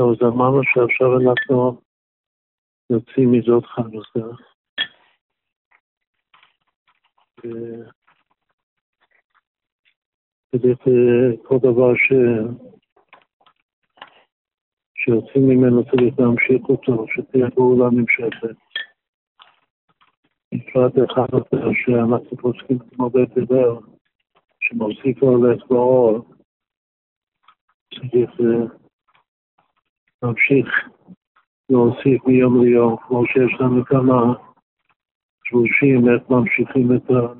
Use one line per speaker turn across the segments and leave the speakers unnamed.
טוב, אז אמרנו שעכשיו אנחנו יוצאים מזאת חנוכה. צריך כל דבר ש... שיוצאים ממנו צריך להמשיך אותו, שתהיה פעולה נמשכת. בפרט אחד יותר שאנחנו פוסקים כמו בית הלל, שמוסיף הולך באור, צריך אה, להמשיך להוסיף מיום ליום, כמו שיש לנו כמה תלושים, איך ממשיכים את, ה,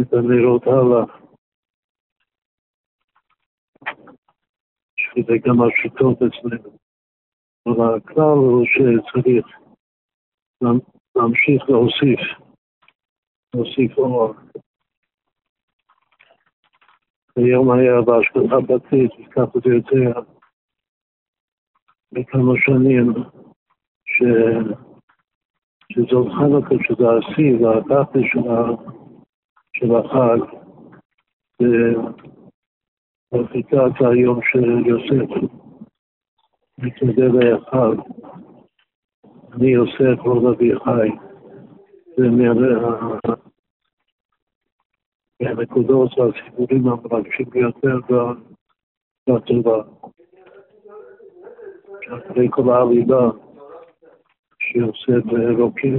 את הנרות הלאה. שזה גם השיטות אצלנו. אבל הכלל הוא שצריך להמשיך להוסיף, להוסיף אור. היום היה בהשגחה בתית, ככה זה יותר בכמה שנים, ש... שזאת חנוכה, שזה השיא והתחת של, ה... של החג, ומרחיקת היום של יוסף, מתנדב האחד, אני יוסף עוד אבי חי, זה מהנקודות והסיפורים המרגשים ביותר בתורה. אחרי כל העלילה שעושה באלוקים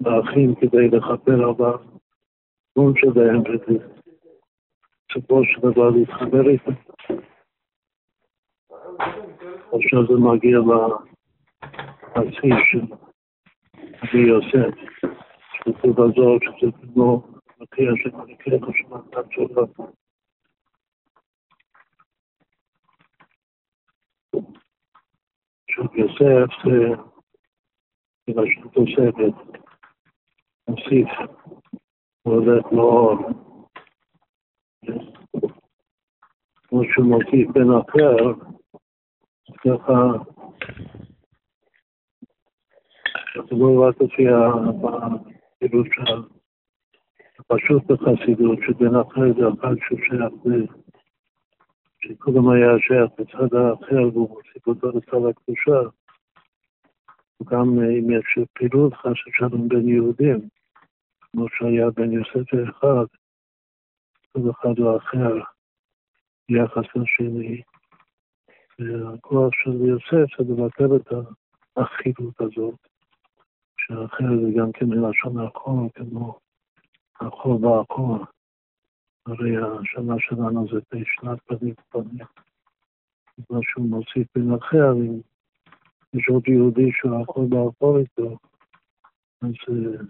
לאחים כדי לכפר על הגון שלהם ובסופו של דבר להתחבר איתם. עכשיו זה מגיע לשיא של אבי יוסף, שכתוב בזוהר שזה כמו מציע שמנקה חשמל תשובה. שוב יוסף זה רשות תוספת, מוסיף, הוא הולך לאור. כמו שהוא מוסיף בן אחר, ככה, זה לא רק לפי הפעילות הפשוט בחסידות, שבן אחר זה אחד שהוא שייך שקודם היה שייך בצד האחר והוא מוסיף אותו לצד הקדושה. גם אם יש פעילות חס ושלום בין יהודים, כמו שהיה בין יוסף האחד, כל אחד או אחר, יחס לשני. והכוח של יוסף זה לבטל את האחידות הזאת, שהאחר זה גם כן מלשון החור, כמו החור והחור. הרי השנה שלנו זה בשנת פנים פנים. מה שהוא מוסיף בין אחר, אם יש עוד יהודי שהוא יכול לעבור איתו, אז uh,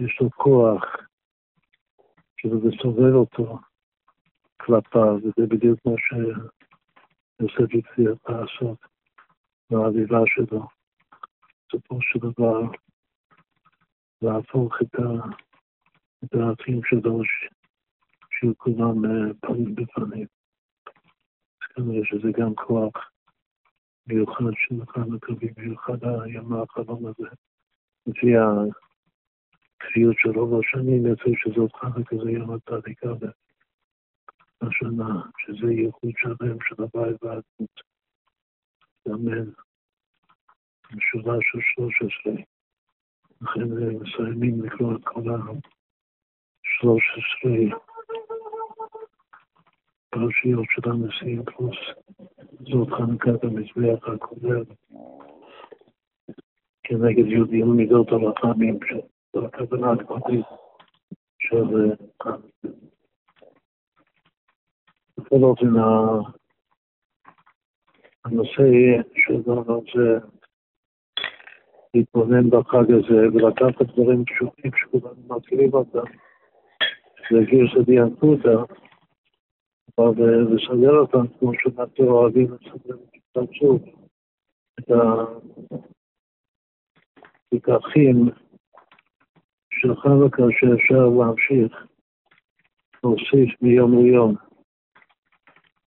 יש לו כוח שזה סובל אותו כלפיו, וזה בדיוק מה שיוסף הצליח לעשות בעלילה שלו. בסופו של דבר, להפוך את, ה, את האחים שלו שיהיו כולם פנים בפנים. אז כנראה שזה גם כוח מיוחד שנוכל לקבל במיוחד היום האחרון הזה. לפי הכפיות של רוב השנים, יצא שזאת חנוכה זה יום הצדיקה השנה, שזה ייחוד שלם של הבית והדמות. אמן. משורה של 13. לכן מסיימים לקרוא את כל ה-13 פרשיות של הנשיאים פלוס זאת חנוכת המזבח הקודם כנגד יהודים מידות הרחמים, שזו הכוונה הקודמת של בכל אופן הנושא שלנו זה להתבונן בחג הזה ולקחת דברים פשוטים שכולנו מכירים אותם, זה גירסא דיאנקותא אבל לשדר אותם כמו שאנחנו אוהבים לסדר את שוב, את הלקחים של חנוכה שאפשר להמשיך להוסיף מיום ליום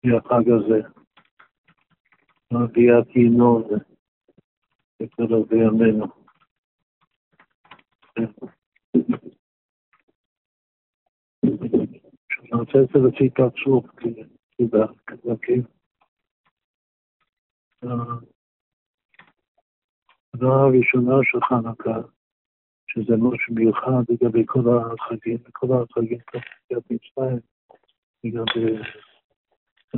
מהחג הזה, מהביאת ינון וכל בימינו. אני רוצה זה לפי פרצוף, כי כדרכי. הדבר הראשונה של חנוכה, שזה משהו מיוחד לגבי כל החגים, כל החגים כפי מצרים, וגם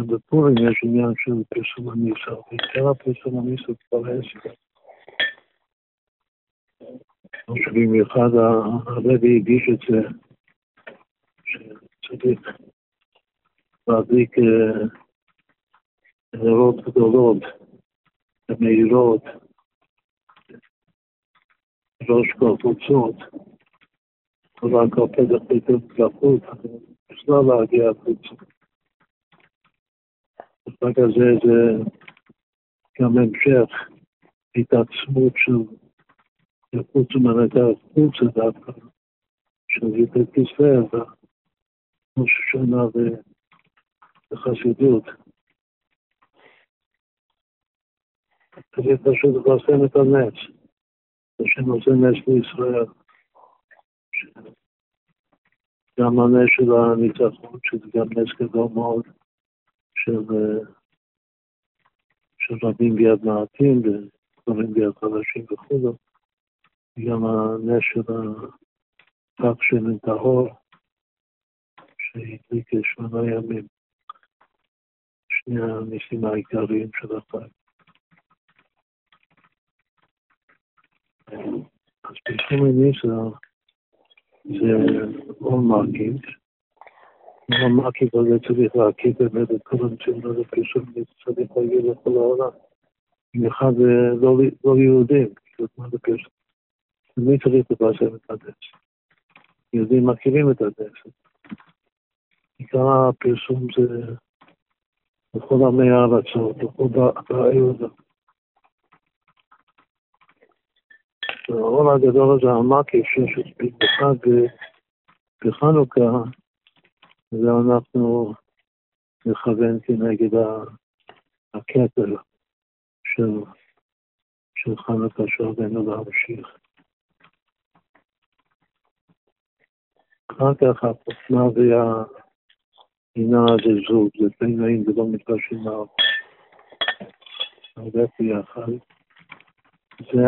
בפורים יש עניין של פרסום המיסה, ועיקר הפרסום המיסה כבר עשר. שבמיוחד הרבי הגיש את זה, שצריך להדליק נרות גדולות ומהירות, ראש כל חוצות, כל הקופד החליטות לחוץ, בכלל להגיע החוצה. רק הזה זה גם המשך התעצמות של חוץ ומנהגה חוצה דווקא, של י"ט כסלו, ראש השנה וחסידות. צריך פשוט לפרסם את הנס, השם עושה נס לישראל. גם הנס של הניצחון, שזה גם נס גדול מאוד, של, של רבים ביד מעטים ודברים ביד חדשים וכו', גם הנס של הפח שמן טהור, שהדליק שמונה ימים, שני הניסים העיקריים של החג. אז פרסום הניסה זה מקיף, או מקיף הזה צריך להקיף באמת את כל המציאות הזה, פרסום הניסה צריך להגיד לכל העולם, במיוחד לא יהודים, כאילו מה זה פרסום? מי צריך לפרסם את הדס? יהודים מכירים את הדס. עיקר הפרסום זה בכל עמי הארצות, בכל באי יהודה. העול הגדול הזה, המקיף, שיש בחג בחנוכה, זה אנחנו נכוון כנגד הכתר של, של חנוכה שעלינו להמשיך. אחר כך הפוסנה והעינה הזלזול, זה בין נעים ולא מתרשים הרבה ביחד. זה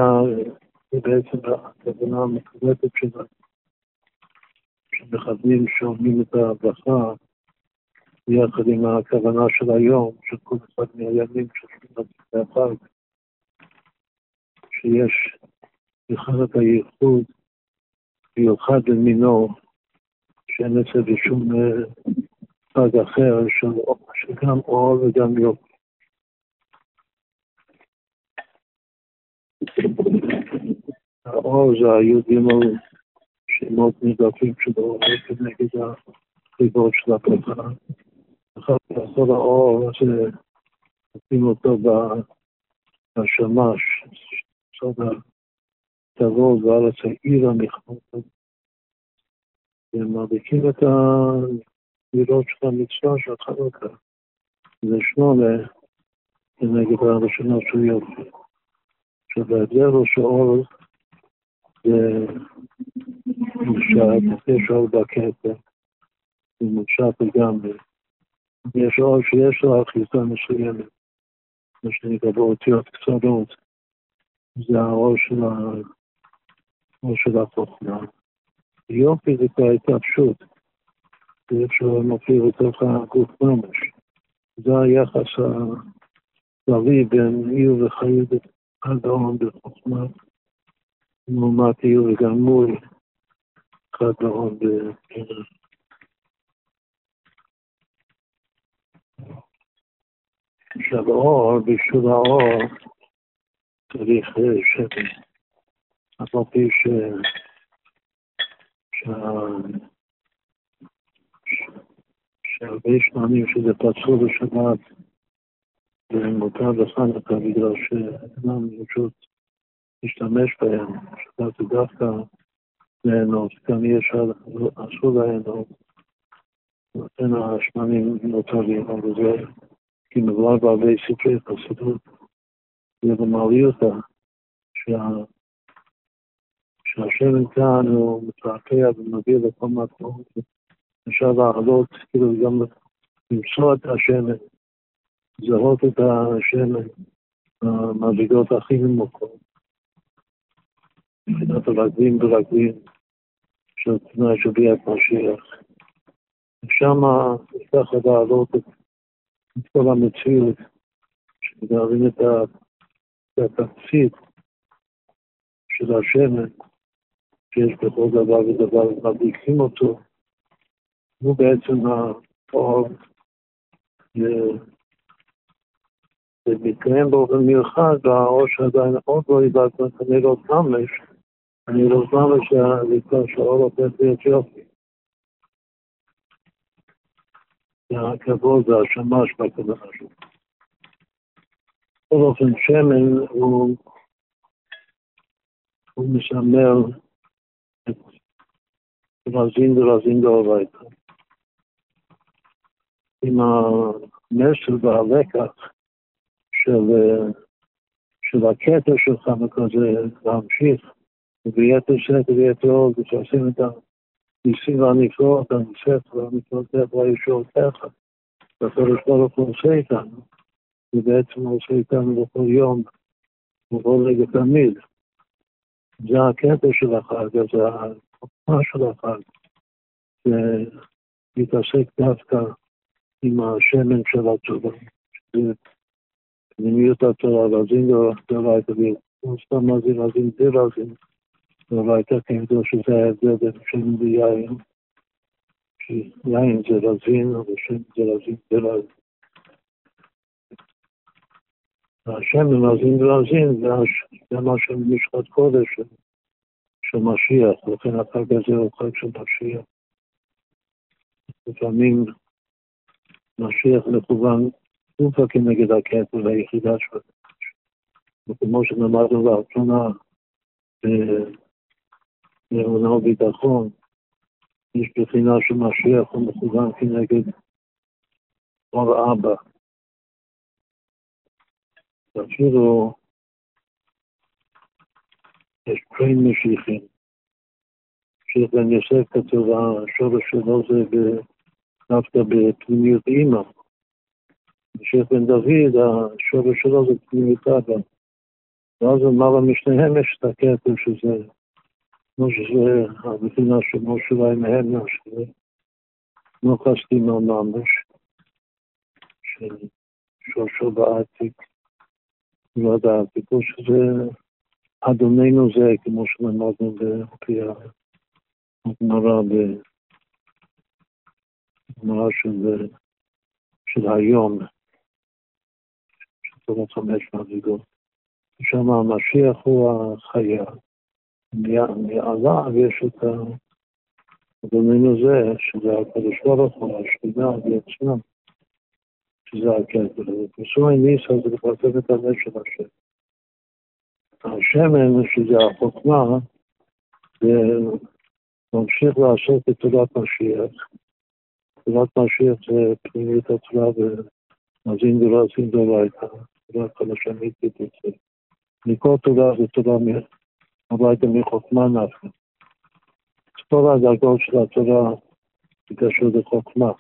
זה בעצם הכוונה המקלטת שלה, שמכוונים שאומרים את הברכה יחד עם הכוונה של היום, של כל אחד מהימים של החג, שיש יכולת הייחוד מיוחד למינו, שאין אצל בשום חג אחר, של גם אור וגם יופי. האור זה גימל שמות נדפים שלו כנגד החיבור של הברכה. אחר כך כל האור הזה, נותנים אותו בשמש, סוד התבור בארץ העיר המכמות. ומרביקים את המילות של המצווה של חנוכה. זה שמונה כנגד הראשונה של יופי. שבהיעדר ראש האור זה מושט, יש אור בכתר, זה מושט לגמרי. יש אור שיש לו אחיזה מסוימת, מה שנקרא באותיות קצרות, זה האור של, ה... האור של החוכמה. יופי זה כבר התאפשות, זה איך שהוא מופיע בתוך הגוף ממש. זה היחס הכללי בין עיר וחיות אדם בחוכמה. לעומת עיר וגם מול חד מאוד בקרב. עכשיו האור, בשביל האור צריך שמן. אף על פי ש... שהרבה שמנים שזה פצוע בשבת ומותר בחנוכה בגלל שאינם פשוט להשתמש בהם, שבת זה דווקא ליהנות, גם אפשר, אסור ליהנות. לכן השמנים נותרים, אבל זה כי מדובר בהרבה ספרי חסידות, זה במעלי אותה, שהשמן כאן הוא מתרקע ומביא לכל מקום, אפשר לעלות, כאילו גם למצוא את השמן, לזהות את השמן. המדרגות הכי נמוכות, מבחינת הרגלים ורגלים של תנאי של ביאת משיח. ושם צריך להעלות את, את כל המציאות, שנבין את התמצית של השמן שיש בכל דבר ודבר, ומדליקים אותו, הוא בעצם האור זה מתקיים באופן מיוחד והאור שעדיין עוד לא איבדנו את הנרות ממש, הנרות ממש זה כבר שהאור הופך להיות יופי. והכבוד והשמש בכוונה שלו. בכל אופן, שמן הוא, הוא משמר את רזין ורזין דאורייתא. עם המסר והלקח של, של הקטע של חנוכה זה להמשיך. וביתר שאת וביתר עוד, ושעושים את הניסים והנפלאות, הניסף והנפלאות והישועותיך, והקדוש ברוך הוא עושה איתנו, ובעצם הוא עושה איתנו בכל יום, בכל רגע תמיד. זה הקטע של החג, זה החוכמה של החג, להתעסק דווקא עם השמן של התורה, שזה פנימיות התורה, רזין דאורייתא, סתם מה זה רזין דרזין, דאורייתא כידוע שזה ההבדל בין שמן ויין, שיין זה רזין, ושמן זה רזין דרזין. השמן רזין דרזין זה מה של משחת קודש של משיח, לכן החג הזה הוא חג של משיח. לפעמים משיח מכוון תקופה כנגד הכתר והיחידה שלו. וכמו שלמדנו לאחרונה באמונה וביטחון, יש בחינה של משיח הוא מכוון כנגד אור אבא. ואפילו יש פרין משיחים. משיח בן יוסף כתוב, השורש שלו זה דווקא בפנימיות אימא. משיח בן דוד, השורש שלו זה פנימיות אבא. ואז למעלה משניהם יש את הכתב שזה, כמו שזה הבחינה של משה והמהמנה, שזה לא חסתימה ממש, של שורשו בעתיק, לא ידעתי, כמו שזה אדוננו זה, כמו שלמדנו בפי הגמרא בגמרא של, של היום, של חמש מדרגות. שם המשיח הוא החיה. מעליו יש את אדוננו זה, שזה הקדוש ברוך הוא, השכינה בעצמם, שזה הכתר. ופרסום ניסה זה לפרסם את הלב של השם. השמן, שזה החוכמה, זה ממשיך לעשות את תורת משיח. תורת משיח זה פנימית התורה ומזין ורזין דורייתא, תורת חדשנית ותצא. מכל תורה זה תורה הביתה מחוכמה נפקא. כל הדרגות של התורה קשור לחוכמה.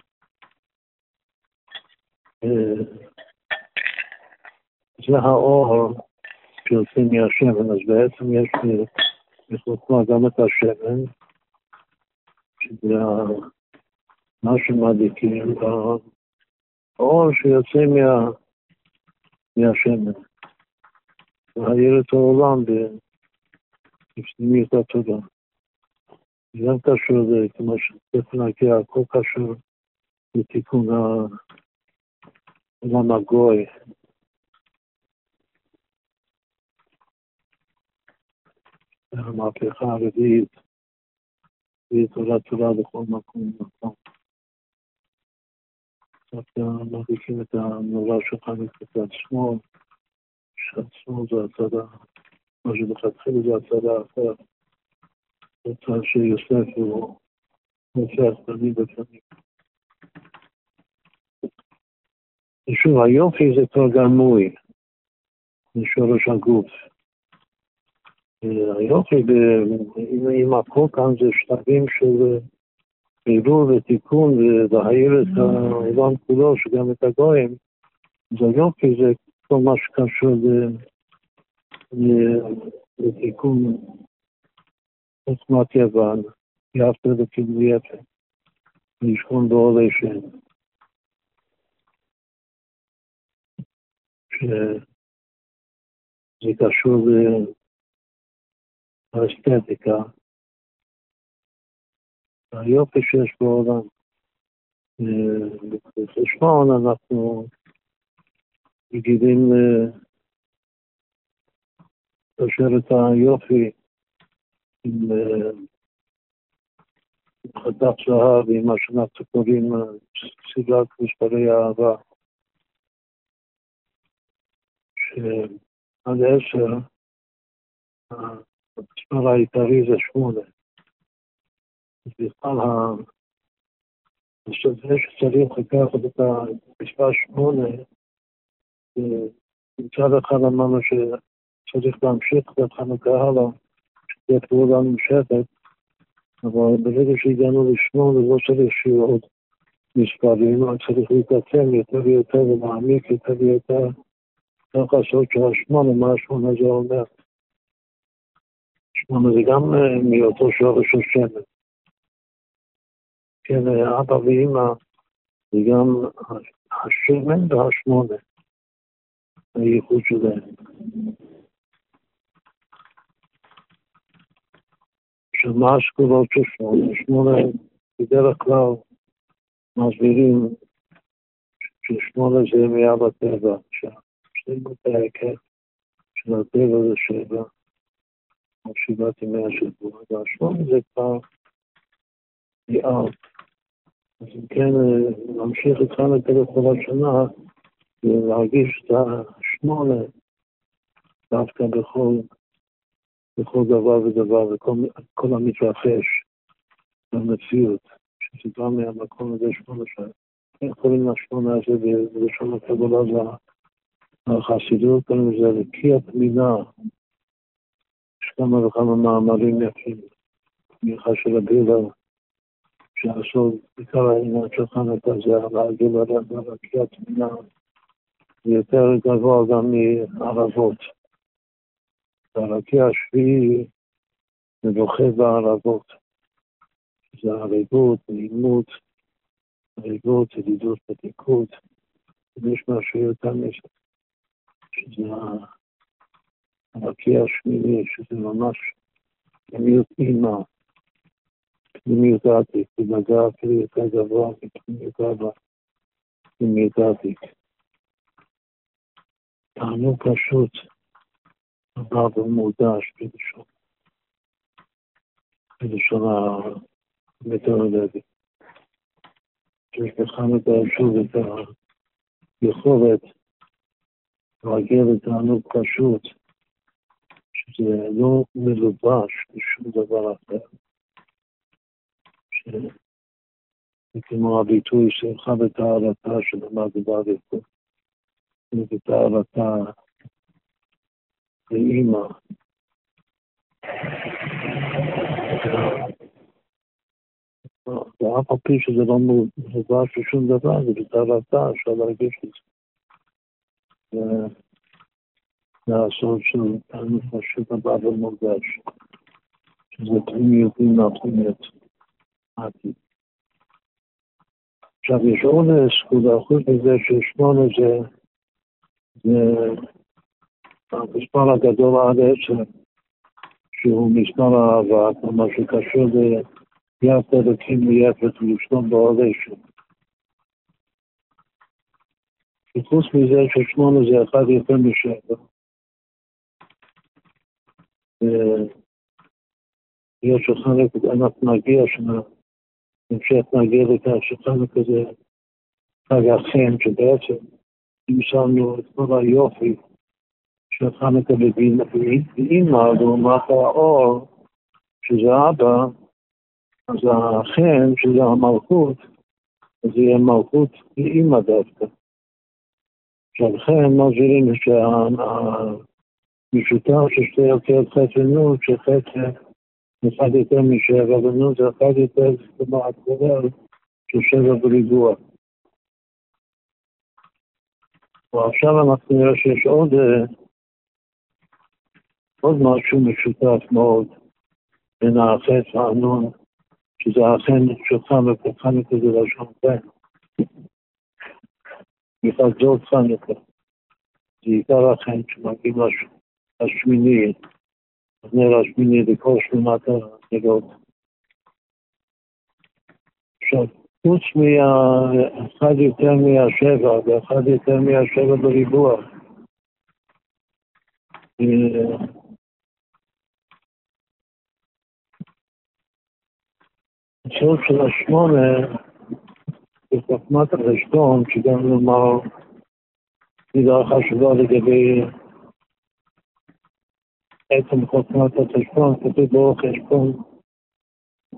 זה האור שיוצא מהשמן, אז בעצם יש בחוכמה גם את השמן, שזה מה שמדליקים, האור שיוצא מה, מהשמן. להעיר את העולם בפנימיות התודה. זה גם קשור לזה, כמו שצריך להגיע, הכל קשור לתיקון העולם הגוי. המהפכה הרביעית, והיא תורה תורה בכל מקום ומקום. קצת מרגישים את הנורא שלך מצד שמאל. שעצמו זה הצד, מה שמלכתחילה זה הצד האחר. הצד שיוסף הוא הופך תמיד בפנים. ושוב, היופי זה כבר גמוי, זה שורש הגוף. היופי, עם הכל כאן זה שלבים של עירוב ותיקון ולהעיר את העולם כולו, שגם את הגויים, אז היופי זה כל מה שקשור לתיקון. חוכמת יוון, יפת וקיבלו יפת, לשכון באוהלי שם. שזה קשור לאסתטיקה, היופי שיש בעולם. בחשבון אנחנו רגילים לקשר את היופי עם חתך זהב, עם מה שאנחנו קוראים סדרת מספרי אהבה. שעד עשר המספר העיקרי זה שמונה. בכלל זה שצריך לקחת את המספר שמונה, מצד אחד אמרנו שצריך להמשיך את החנוכה הלאה, שתהיה פעולה נמשכת, אבל ברגע שהגענו לשמונה לא צריך שיהיו עוד מספרים, רק צריך להתעצם יותר ויותר ולהעמיק יותר ויותר, צריך לעשות שהשמונה, מה השמונה זה אומר. שמונה זה גם מאותו שורש השמן. כן, אבא ואימא, וגם השמן והשמונה, הייחוד שלהם. שמה השקולות של שמונה? שמונה בדרך כלל מסבירים ששמונה זה מיד הטבע, שהשלימות ההיקף של הטבע זה שבע, או שבעת ימי השבוע, והשמונה זה כבר יער. אז אם כן, להמשיך איתנו את כל השנה, ולהרגיש את השמונה דווקא בכל, בכל דבר ודבר, וכל המתרחש במציאות, שזה בא מהמקום הזה שמונה שנים. איך קוראים לשמונה הזה בלשון הקבלה החסידות, קוראים לזה רקיע פנינה. יש כמה וכמה מאמרים יפים, תמיכה של הבילה. שעשו בעיקר העניין חנוכה זה להגיע לרקיע תמינה, זה יותר גבוה גם מערבות. הרקיע השביעי מבוכה בערבות. זה ערבות, נעימות, ערבות, ידידות, ותיקות. יש משהו יותר מזה, שזה הרקיע השמיני, שזה ממש פנימיות אימה. פנימיות העתיק, נגע אפילו יותר גבוה מפנימיות אבא, פנימיות העתיק. תענוג פשוט, עבר ומודש בלשון, בלשון המתאולוגי. שיש בחנוכה שוב את היכולת להגיע לתענוג פשוט, שזה לא מלובש בשום דבר אחר. זה כמו הביטוי שמחה בטהרתה שלמד באריכות. בטהרתה לאימא. ואף על פי שזה לא מובש בשום דבר, זה בטהרתה, אפשר להרגיש את זה. זה הסוד של פשוט הבא ומורגש, שזה פנימיות אימא פנימיות. העתיד. עכשיו יש אונס, חוץ מזה ששמונה זה, זה המספר הגדול עד עשר, שהוא מספר האהבה, כלומר שקשור ליפת אלוקים ויפת ולשלום בעולה שלו. וחוץ מזה ששמונה זה אחד יותר משבע. יש חלק, אנחנו נגיע שנה המשך נגיע לכך שחנוכה זה חג החן, שבעצם נמשלנו את כל היופי של חנוכה באימא לעומת האור, שזה אבא, אז החן, שזה המלכות, אז יהיה מלכות לאימא דווקא. עכשיו חן מסבירים שהמשותף של שתי אותיות חטא ונות, שחטא אחד יותר משבע, ונו זה אחד יותר, כלומר, הכולל של שבע בריבוע. ועכשיו אנחנו נראה שיש עוד, עוד משהו משותף מאוד בין החץ והנון, שזה החן שלך לשון בן. בכלל זאת חנוכה. זה עיקר החן שמגיעים לשמיני, נר השמיני בכל שמונת הנרות. עכשיו, חוץ מאחד יותר מהשבע ואחד יותר מהשבע בריבוע, הסוד של השמונה, בחוכמת החשבון, שגם נאמר מילה חשובה לגבי עצם חוכמת החשבון, כתוב בו חשבון,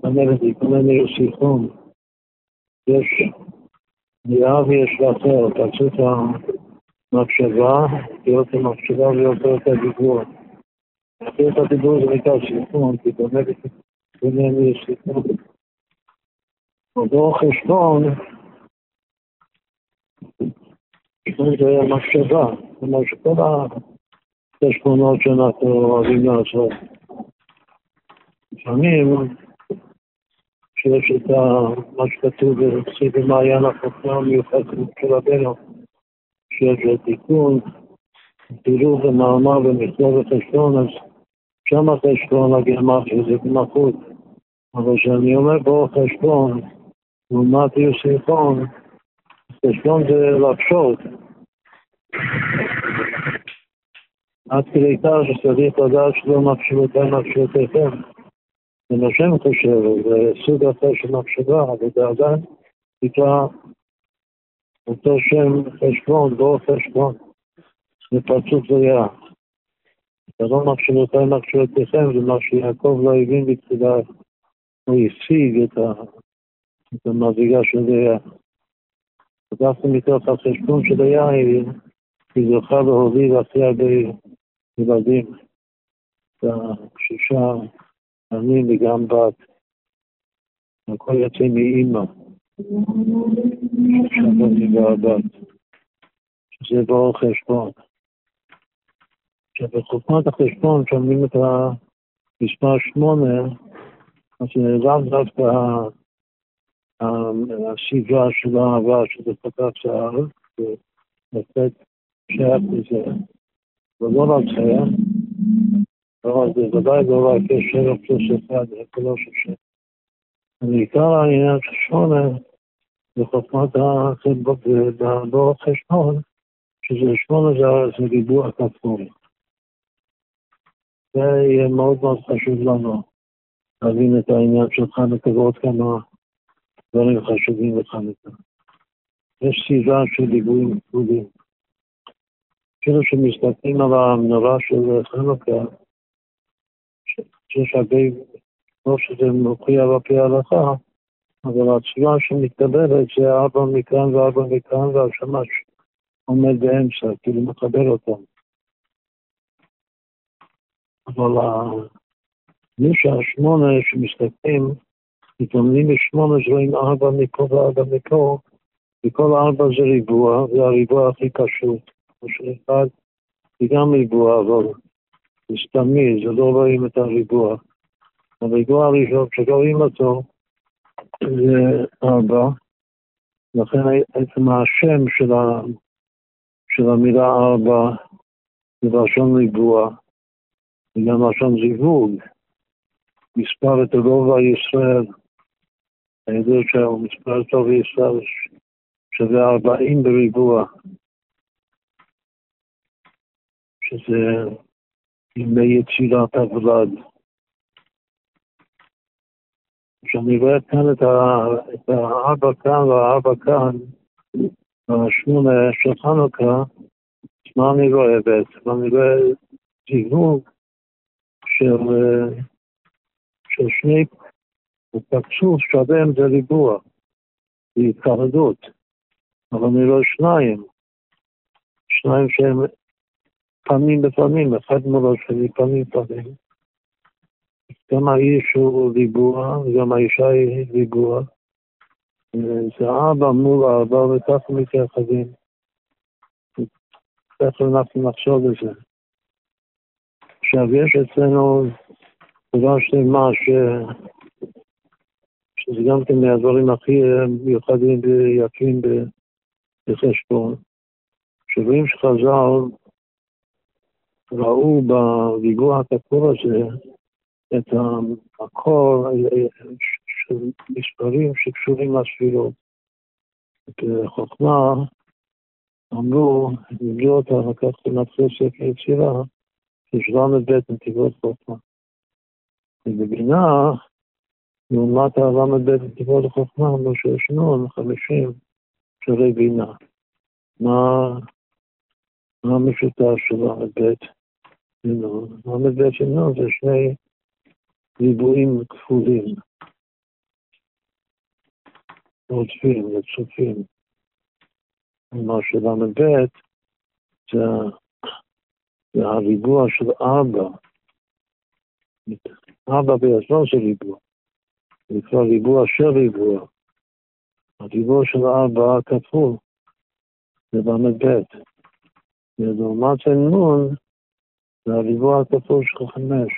אומרת, יקונן יוסיפון. יש נראה ויש לאחר, תעשו את המחשבה, להיות המחשבה ויותר את הדיבור. אחרי את הדיבור זה נקרא סיפון, כי באמת יקונן יוסיפון. ובו חשבון, זה המחשבה, כלומר שכל החשבונות שאנחנו אוהבים לעשות. לפעמים שיש את מה שכתוב בסביב במעיין החוכמה המיוחד של רבנו, שיש תיקון, פילוג ומאמר ומכתוב וחשבון, אז שם החשבון הגרמטי זה גמחות. אבל כשאני אומר בו חשבון, לעומת יוסיפון, חשבון זה לחשוב. עד כדי כך שצריך לדעת שלא מחשבותיי מחשבותיכם. אם השם חושב, זה סוג אחר של מחשבה, אבל עדיין נקרא אותו שם חשבון, לא חשבון, זה פרצוף זריעה. זה לא מחשבותיי מחשבותיכם, זה מה שיעקב לא הבין בתחילה, הוא השיג את, ה, המזיגה של זריעה. ודווקא מתוך החשבון של היין, היא זוכה להוביל הכי הרבה ילדים, שישה אני וגם בת. הכל יוצא מאימא, שבתי והבת, שזה באור חשבון. שבחוכמת החשבון, שומעים את המספר שמונה, אז זה לאו דווקא הסביבה של האהבה שזה פתח שער, ולתת שייך לזה, ולא רק זה, אבל זה ודאי לא רק יש שבע פלוס אחד, זה כולו של שבע. ועיקר העניין של שמונה זה חוכמת באור חשבון, שזה שמונה זה ריבוע כפול. זה יהיה מאוד מאוד חשוב לנו להבין את העניין של חנוכה ועוד כמה דברים חשובים לחנוכה. יש סביבה של דיבורים כפולים. כאילו שמסתכלים על המנורה של חנוכה, שיש הרבה, כמו שזה מופיע בפי ההלכה, אבל התשובה שמתקבלת זה ארבע מכאן וארבע מכאן והשמש עומד באמצע, כאילו מחבר אותם. אבל מי שהשמונה שמסתכלים, מתאמנים בשמונה שרואים ארבע מפה וארבע מפה, וכל ארבע זה ריבוע, זה הריבוע הכי קשור. כמו שאחד זה גם ריבוע, אבל זה סתמי, זה לא רואים את הריבוע. הריבוע הראשון שרואים אותו זה ארבע, לכן עצם השם של, ה, של המילה ארבע זה לשון ריבוע, וגם לשון זיווג. מספר את רוב הישראל, הידוע שהמספר טוב בישראל שווה ארבעים בריבוע, שזה ימי יצירת הוולד. כשאני רואה כאן את הארבע כאן והארבע כאן, השמונה של חנוכה, מה אני רואה בעצם? אני רואה זיווג של, של שני פרצוף שלם זה ריבוע, זה אבל אני רואה שניים, שניים שהם פנים בפנים, אחד מולו שלי פנים פנים. גם האיש הוא ריבוע, וגם האישה היא ריבוע. זה אבא מול אבא, וככה מתייחדים. תכף אנחנו נחשוב על זה. עכשיו, יש אצלנו דבר שלמה ש... שזה גם כן מהדברים הכי מיוחדים ויפים בחשבון, שרואים שחז"ל ראו בריבוע הכתוב הזה את המקור של מספרים שקשורים לספירות. בחוכמה אמרו, לימדו אותה, לקח למתחיל ספר יצירה, יש ל"ב נתיבות חוכמה. ובבינה, לעומת הל"ב נתיבות החוכמה, אמרו שיש נון חמישים שערי בינה. מה המשותף של ל"ב ונון? ל"ב ונון זה שני ריבועים כפולים. רודפים, רצופים. כלומר של"ב זה, זה הריבוע של ארבע. ארבע בעצמו זה ריבוע. זה נקרא ריבוע של ריבוע. הריבוע של ארבע כפול זה ל"ב. ולעומת זה נון זה הריבוע הכפול של חמש.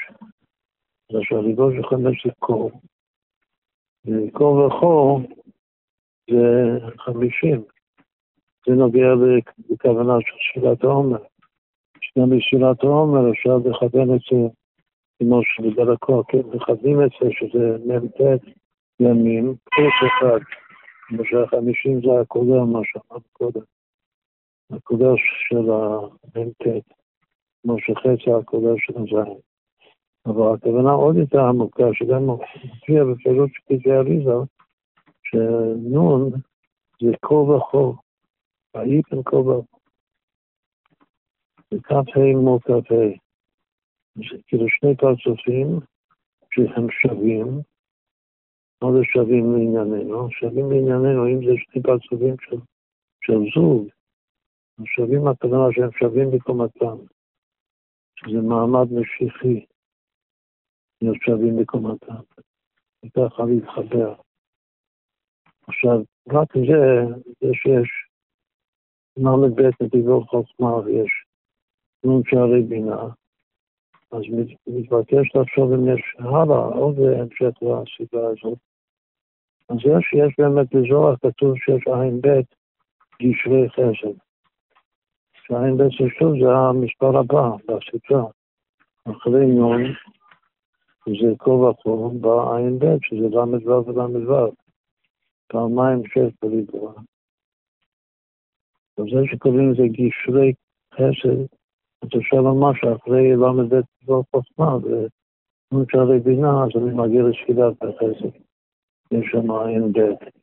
זה שהריבוע של חמש זה קור. וקור וחור זה חמישים. זה נוגע לכוונה של שאלת העומר. שגם בשאלת העומר אפשר לכוון את זה כמו שבדרכו, כן, מכוונים את זה שזה מ"ט ימים, פלוס אחד. כמו שהחמישים זה הקודם, מה שאמרנו קודם. הקודם של המ"ט, כמו שחצי הקודם של הזין. אבל הכוונה עוד יותר עמוקה, שגם מופיע בפירוט של כתבי אריזה, שנון זה כה וכה, ויפן כה וכה. זה כ"ה מול כ"ה. כאילו שני פרצופים שהם שווים, מה זה שווים לענייננו? שווים לענייננו, אם זה שני פרצופים של, של זוג, שווים הכוונה שהם שווים בקומתם, שזה מעמד משיחי, להיות בקומתם, וככה להתחבר. עכשיו, רק זה, זה שיש ל"ב נתיבות חוכמה ויש נון שערי בינה, אז מתבקש לחשוב אם יש הלאה עוד המשך לסיבה הזאת. אז יש, יש באמת בזוהר כתוב שיש עין ב' גשרי חסד. שעין ב' ששוב זה המספר הבא בספרה. אחרי נון, זה כה וכה, בא עין ב' שזה ל"ו ול"ו. פעמיים שש בריבוע. וזה שקוראים לזה גשרי חסד, אז אפשר לומר שאחרי ל"ב דבר חוכמה ונון שערי בינה, אז אני מגיע לשפילת החסד. יש שם עין ב'.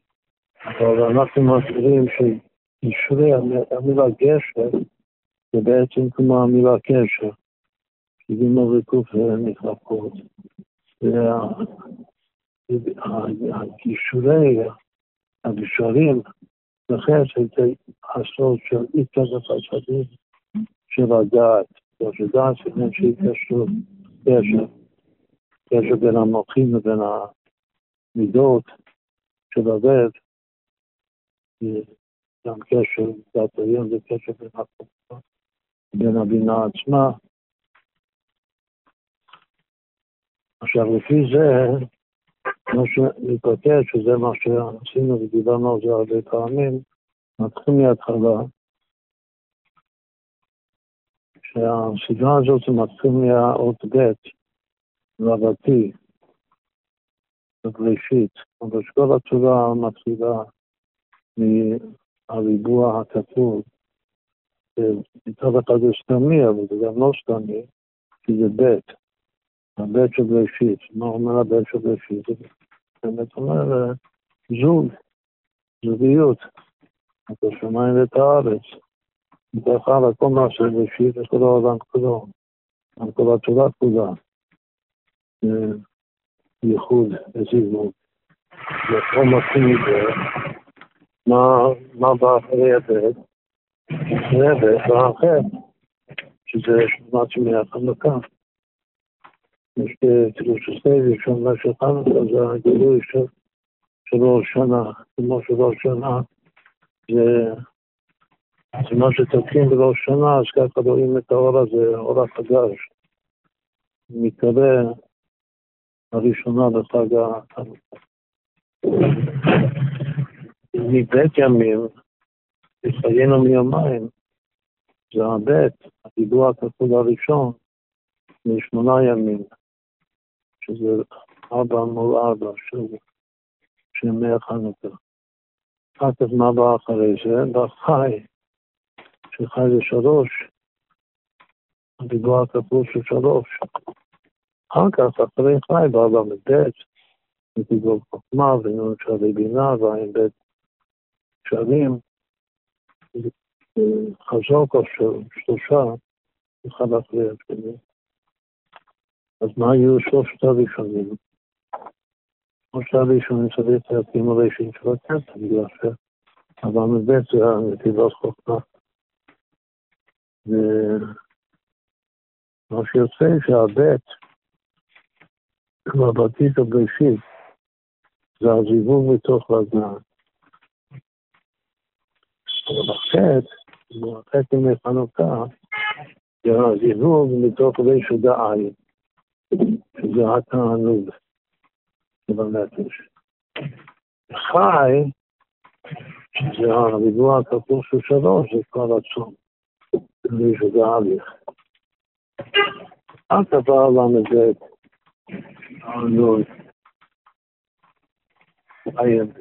אבל אנחנו מכירים שגשרי, המילה גשר, זה בעצם כמו המילה קשר. כי גימל וקוף מתחלקות. והגישורי, הגשרים, לכן שזה הסוד של התקזת הצדיק של הדעת. של דעת זה שהיא קשור, קשר, קשר בין המוחים לבין המידות של הלב, גם קשר דת היום זה קשר בין החוכמה, בין הבינה עצמה. עכשיו לפי זה מה שמתבטא, שזה מה שעשינו ודיברנו על זה הרבה פעמים, נתחיל מההתחלה, שהסדרה הזאת מתחיל מהאות ב' רבתי, בבראשית, אבל שכל התורה מתחילה מהריבוע הכתוב, מצד אחד זה סתמי, אבל זה גם לא סתמי, כי זה ב', הב' של בראשית. מה אומר הב' של בראשית? באמת אומר זוג, זוגיות, את השמיים ואת הארץ. מתוך הלאה כל מה שבראשית וכל העולם כולו, על כל התורה כולה. ייחוד וזיווג. ופה מתחיל מזה, מה בא אחרי הבית? אחרי הבית בא החטא, שזה שמונת שמי החנוכה. יש בקדוש הסבי, שם מה של חנוכה, זה הגילוי של ראש שנה, כמו של ראש שנה, זה אז מה שתוקעים בראש שנה, אז ככה רואים את האור הזה, האור החדש, מתקרא הראשונה לחג החנוכה. מבית ימים, לחיינו מיומיים, זה הבית, הדיבור הכפול הראשון, משמונה ימים, שזה ארבע מול ארבע, שזה ימי החנוכה. אחר כך מה בא אחרי זה? בחי, שחי זה שלוש, הדיבור הכפול של שלוש. אחר כך, אחרי חי, בא ל"ב, ודיבור חוכמה, ונון שערי בינה, ועין בית שערים, חזור של שלושה, אחד אחרי השני. אז מה היו שלושת הראשונים? שלושת הראשונים צריך להקים הראשון של הקטע, בגלל אבל מבית זה הנתיבות חוכמה. ומה שיוצא שהבית, בעתיד הבראשית, זה הזיווג מתוך רגליים. החטא, החטא ימי חנוכה, זה הזיווג מתוך רשע דעין, שזה התענוג שבנפש. חי, שזה הריבוע הכפול של שלוש, זה כבר רצון, רשע דעליך. אל תבע ל"ב, תענוג. עין.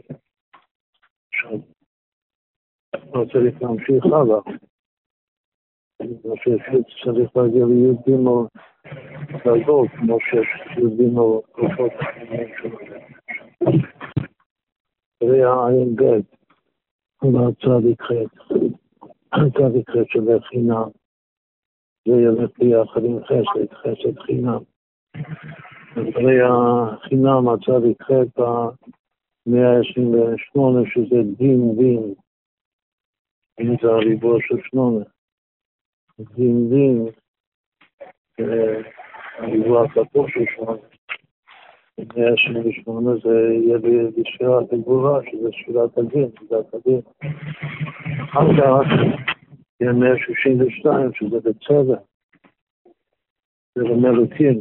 לא צריך להמשיך הלאה. אני חושב שצריך להגיע לי"ג דרגות, כמו שיש י"ג כוחות תראה העין ב', והצדיק ח', הצדיק ח' שווה חינם, זה ילך ביחד עם חסד, חסד חינם. אחרי החינם הצדיק ח' במאה ה-28, שזה דין דין. אם זה הריבוע של שמונה. דין דין, הריבוע הכפור של שמונה. מאה עשרים ושמונה זה יהיה בשבירת הגבורה, שזה שבירת הדין, שבירת הדין. אחר כך יהיה מאה שישים ושתיים, שזה בצבע. זה למלוכים.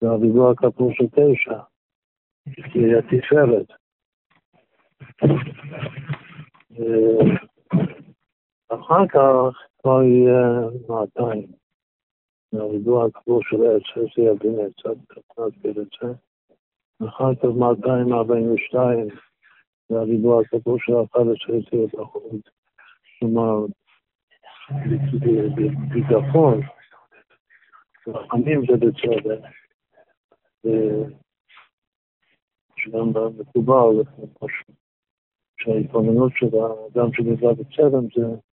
זה הריבוע הכפור של תשע. זה יהיה תפארת. אחר כך כבר יהיה 200. הריבוע הקבור של עץ, איזה יבין קצת נסביר את זה. אחר כך 242, זה הריבוע הקבור של 11 יציאות החוץ. כלומר, ביטחון, רחמים זה בצדק, שגם מקובל, שההתבוננות של האדם שנמצא בצלם זה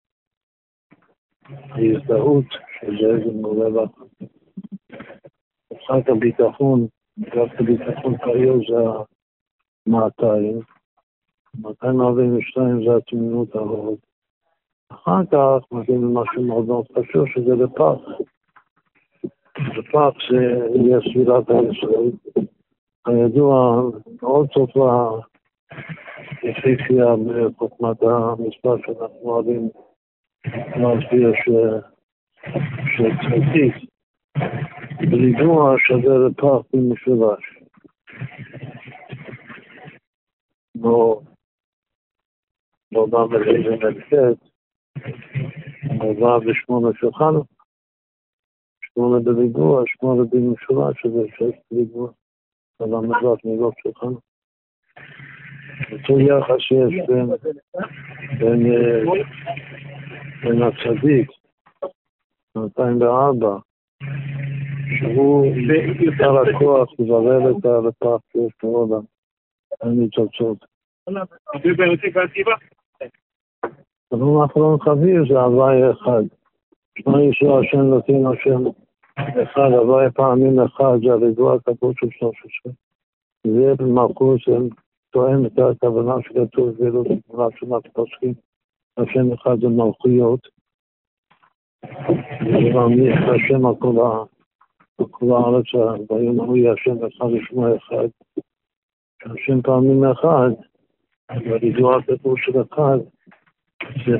ההזדהות של זה, זה מעולה לך. מבחינת הביטחון, דווקא ביטחון קריו זה המאתיים, 242 זה התמימות ההוד. אחר כך מגיעים למשהו מאוד מאוד חשוב, שזה לפח. לפח זה יהיה סבירת הישראל. כידוע, מאוד טובה יפהפייה בחוכמת המספר שאנחנו אוהבים להסביר שצריך ריבוע שווה לפח במשולש. לא, לא בא בלילה נדחת, בא בשמונה של חנוכה. שמונה בריבוע, שמונה במשולש, שזה שש בריבוע. אבל המזרח מגוף של חנוכה. אותו יחס שיש בין, בין הצדיק, 2004, שהוא עיקר הכוח לברר את הלפח שיש בעולם, אין ניצוצות. הדבר האחרון חביב זה הוואי אחד. שמע ישוע השם נותן השם אחד, הוואי פעמים אחד, זה הריבוע הכפות של שלוש עשרה. זה במלכות תואם את הכוונה שכתוב בלו"ז תמונה של פוסקים, השם אחד זה מלכויות, את השם על כל הארץ, ביום ההוא יהיה השם אחד ושמו אחד, שהשם פעמים אחד, והידוע הכתוב של אחד, זה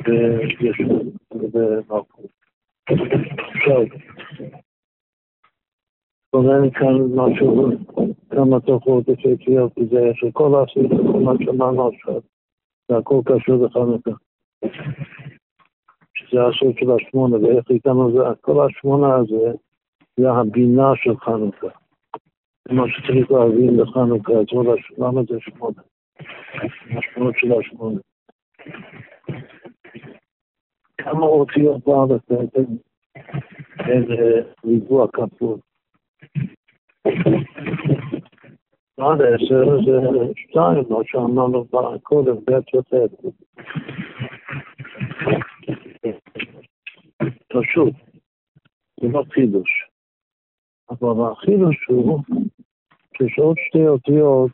בישוב, זה במלכות. עכשיו, עולה כאן משהו, כמה תופעות אפקטיות בזה, שכל הסביבה, מה שאמרנו עכשיו, זה הכל קשור לחנוכה. שזה הסוד של השמונה, ואיך איתנו זה, כל השמונה הזה, זה הבינה של חנוכה. זה מה שצריך להבין לחנוכה, למה זה שמונה? המשמעות של השמונה. כמה אותיות בארץ בעצם איזה ריבוע כפול. עד עשר זה שתיים, מה שאמרנו קודם, ב' י"ט. פשוט, זה לא חידוש. אבל החידוש הוא שיש עוד שתי אותיות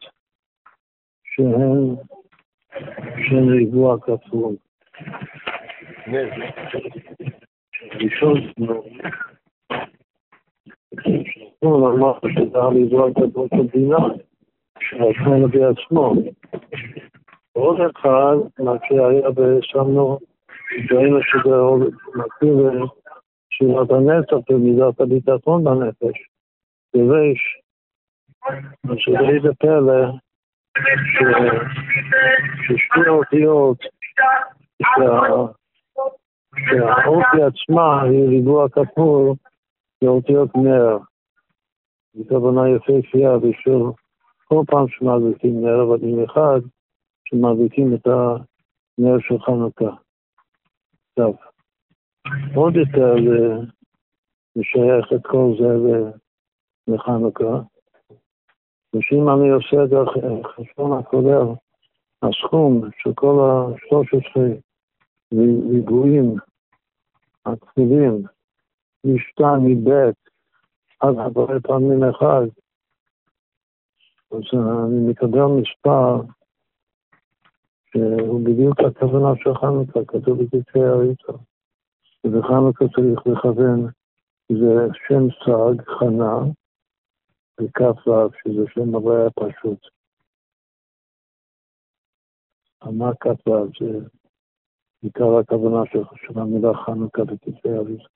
שהן של ריבוע כפול. ראשון הוא אמר שזה הריבוע כפול של בינה, של בעצמו. עוד אחד, מה שהיה ושמנו, שראינו שזה מקביל שירת הנצח ומידת הביטחון בנפש, בריש, שזה פלא ששתי האותיות, שהאופי עצמה היא ריבוע כפול, זה אותיות נר. זו כוונה יפהפייה בשביל כל פעם שמדליקים נר, אבל במיוחד שמדליקים את הנר של חנוכה. טוב, עוד יותר לשייך את כל זה לחנוכה. ושאם אני עושה את החשבון הכולל, הסכום של כל ה-13 ריבועים הכפולים, משתיים מבית עד הרבה פעמים אחד, אז אני מקבל מספר שהוא בדיוק הכוונה של חנוכה, כתוב בכתבי הריצה. ובחנוכה צריך לכוון, זה שם סג, חנה, וכ"ו, שזה שם הוויה פשוט. מה כ"ו זה עיקר הכוונה של המילה חנוכה בכתבי אריזה.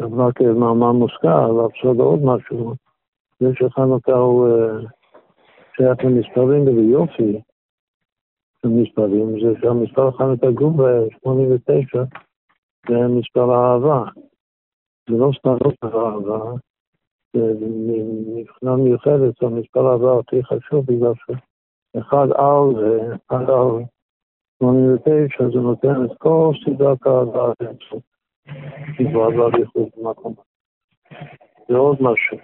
אבל כמאמר מוזכר, לעשות עוד משהו, זה שחנוכה הוא אה, שייך למספרים וביופי של מספרים, זה שהמספר חנוכה גובה 89 זה מספר האהבה. זה לא סתם מספר האהבה, מבחינה מיוחדת, המספר הבא הכי חשוב בגלל שאחד על זה, אחד על 89, זה נותן את כל סדרת האהבה האמצעות. דיברה באריכות במקום. זה עוד משהו.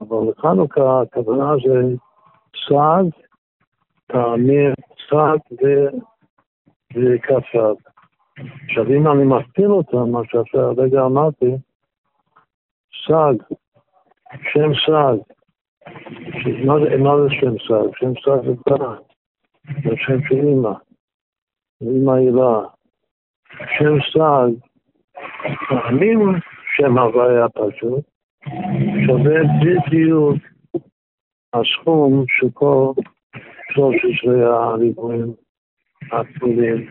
אבל לחנוכה הכוונה זה סעד, תאמיר, סעד וכפר. עכשיו אם אני מכפיל אותם, מה שעכשיו הרגע אמרתי, סעד שם סעד. מה זה שם סעד? שם סעד זה בנה. זה שם של אימא. אימא הילה. שם סעד, פעמים שם הוויה פשוט, שווה בדיוק הסכום של 13 הריבועים הכפולים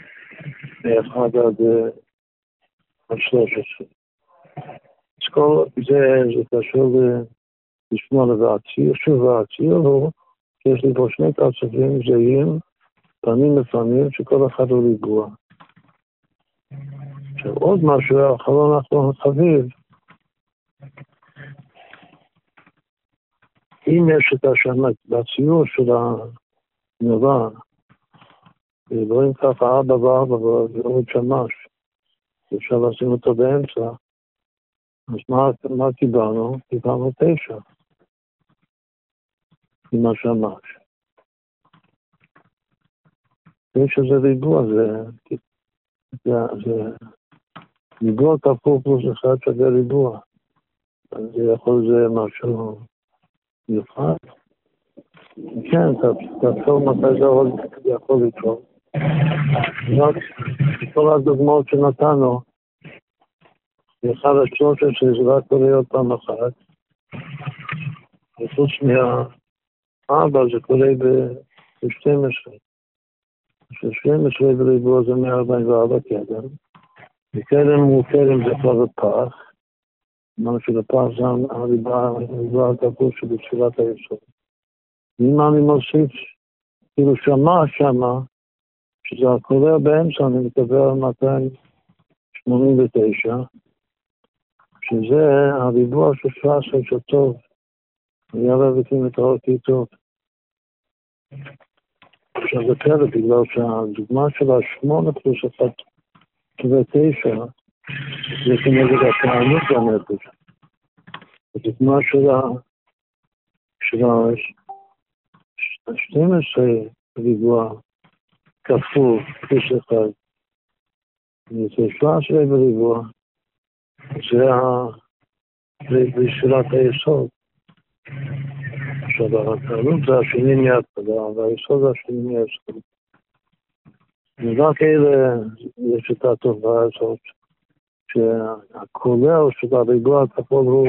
מאחד עד 13. אז כל זה, זה קשור לשמאל והציור, שוב והציור הוא שיש לי פה שני קצבים זהים, פנים לפנים, שכל אחד הוא ריבוע. עכשיו עוד משהו, אחרון אחרון חביב, אם יש את השנה, בציור של הנבע, רואים ככה ארבע וארבע ועוד שמש, אפשר לשים אותו באמצע, אז מה, מה קיבלנו? קיבלנו תשע עם השמש. תשע זה ריבוע, זה, זה, זה ריבוע כפול פלוס אחד שווה ריבוע. אז יכול זה משהו מיוחד. כן, תחשוב מתי זה יכול לקרות. כל הדוגמאות שנתנו, אחד השלושה שזה רק קורה עוד פעם אחת. וחוץ מהאבא זה קורה ב-12. ש-12 בריבוע זה 144 קדם, וקדם הוא קדם זה כבר בפח, אמרנו שבפח זה הריבה הגבול שבתפילת היסוד. אם אני מוסיף, כאילו שמע שמה, שזה הקורא באמצע, אני מדבר על 289, שזה הריבוע של 17 שטוב, היה רביקים את האותי טוב. עכשיו זה פלא, בגלל שהדוגמה של השמונה פלוס אחת ותשע, זה כנגד התענות בנפש. הדוגמה של ה-12 ריבוע כפול פלוס אחד, זה 17 בריבוע, זה בשאלת היסוד. עכשיו, התעלות זה השני מההתחלה, והיסוד זה השני מהיסוד. ורק אלה, יש את התופעה הזאת, שהכולל של הריבוע הכחול הוא.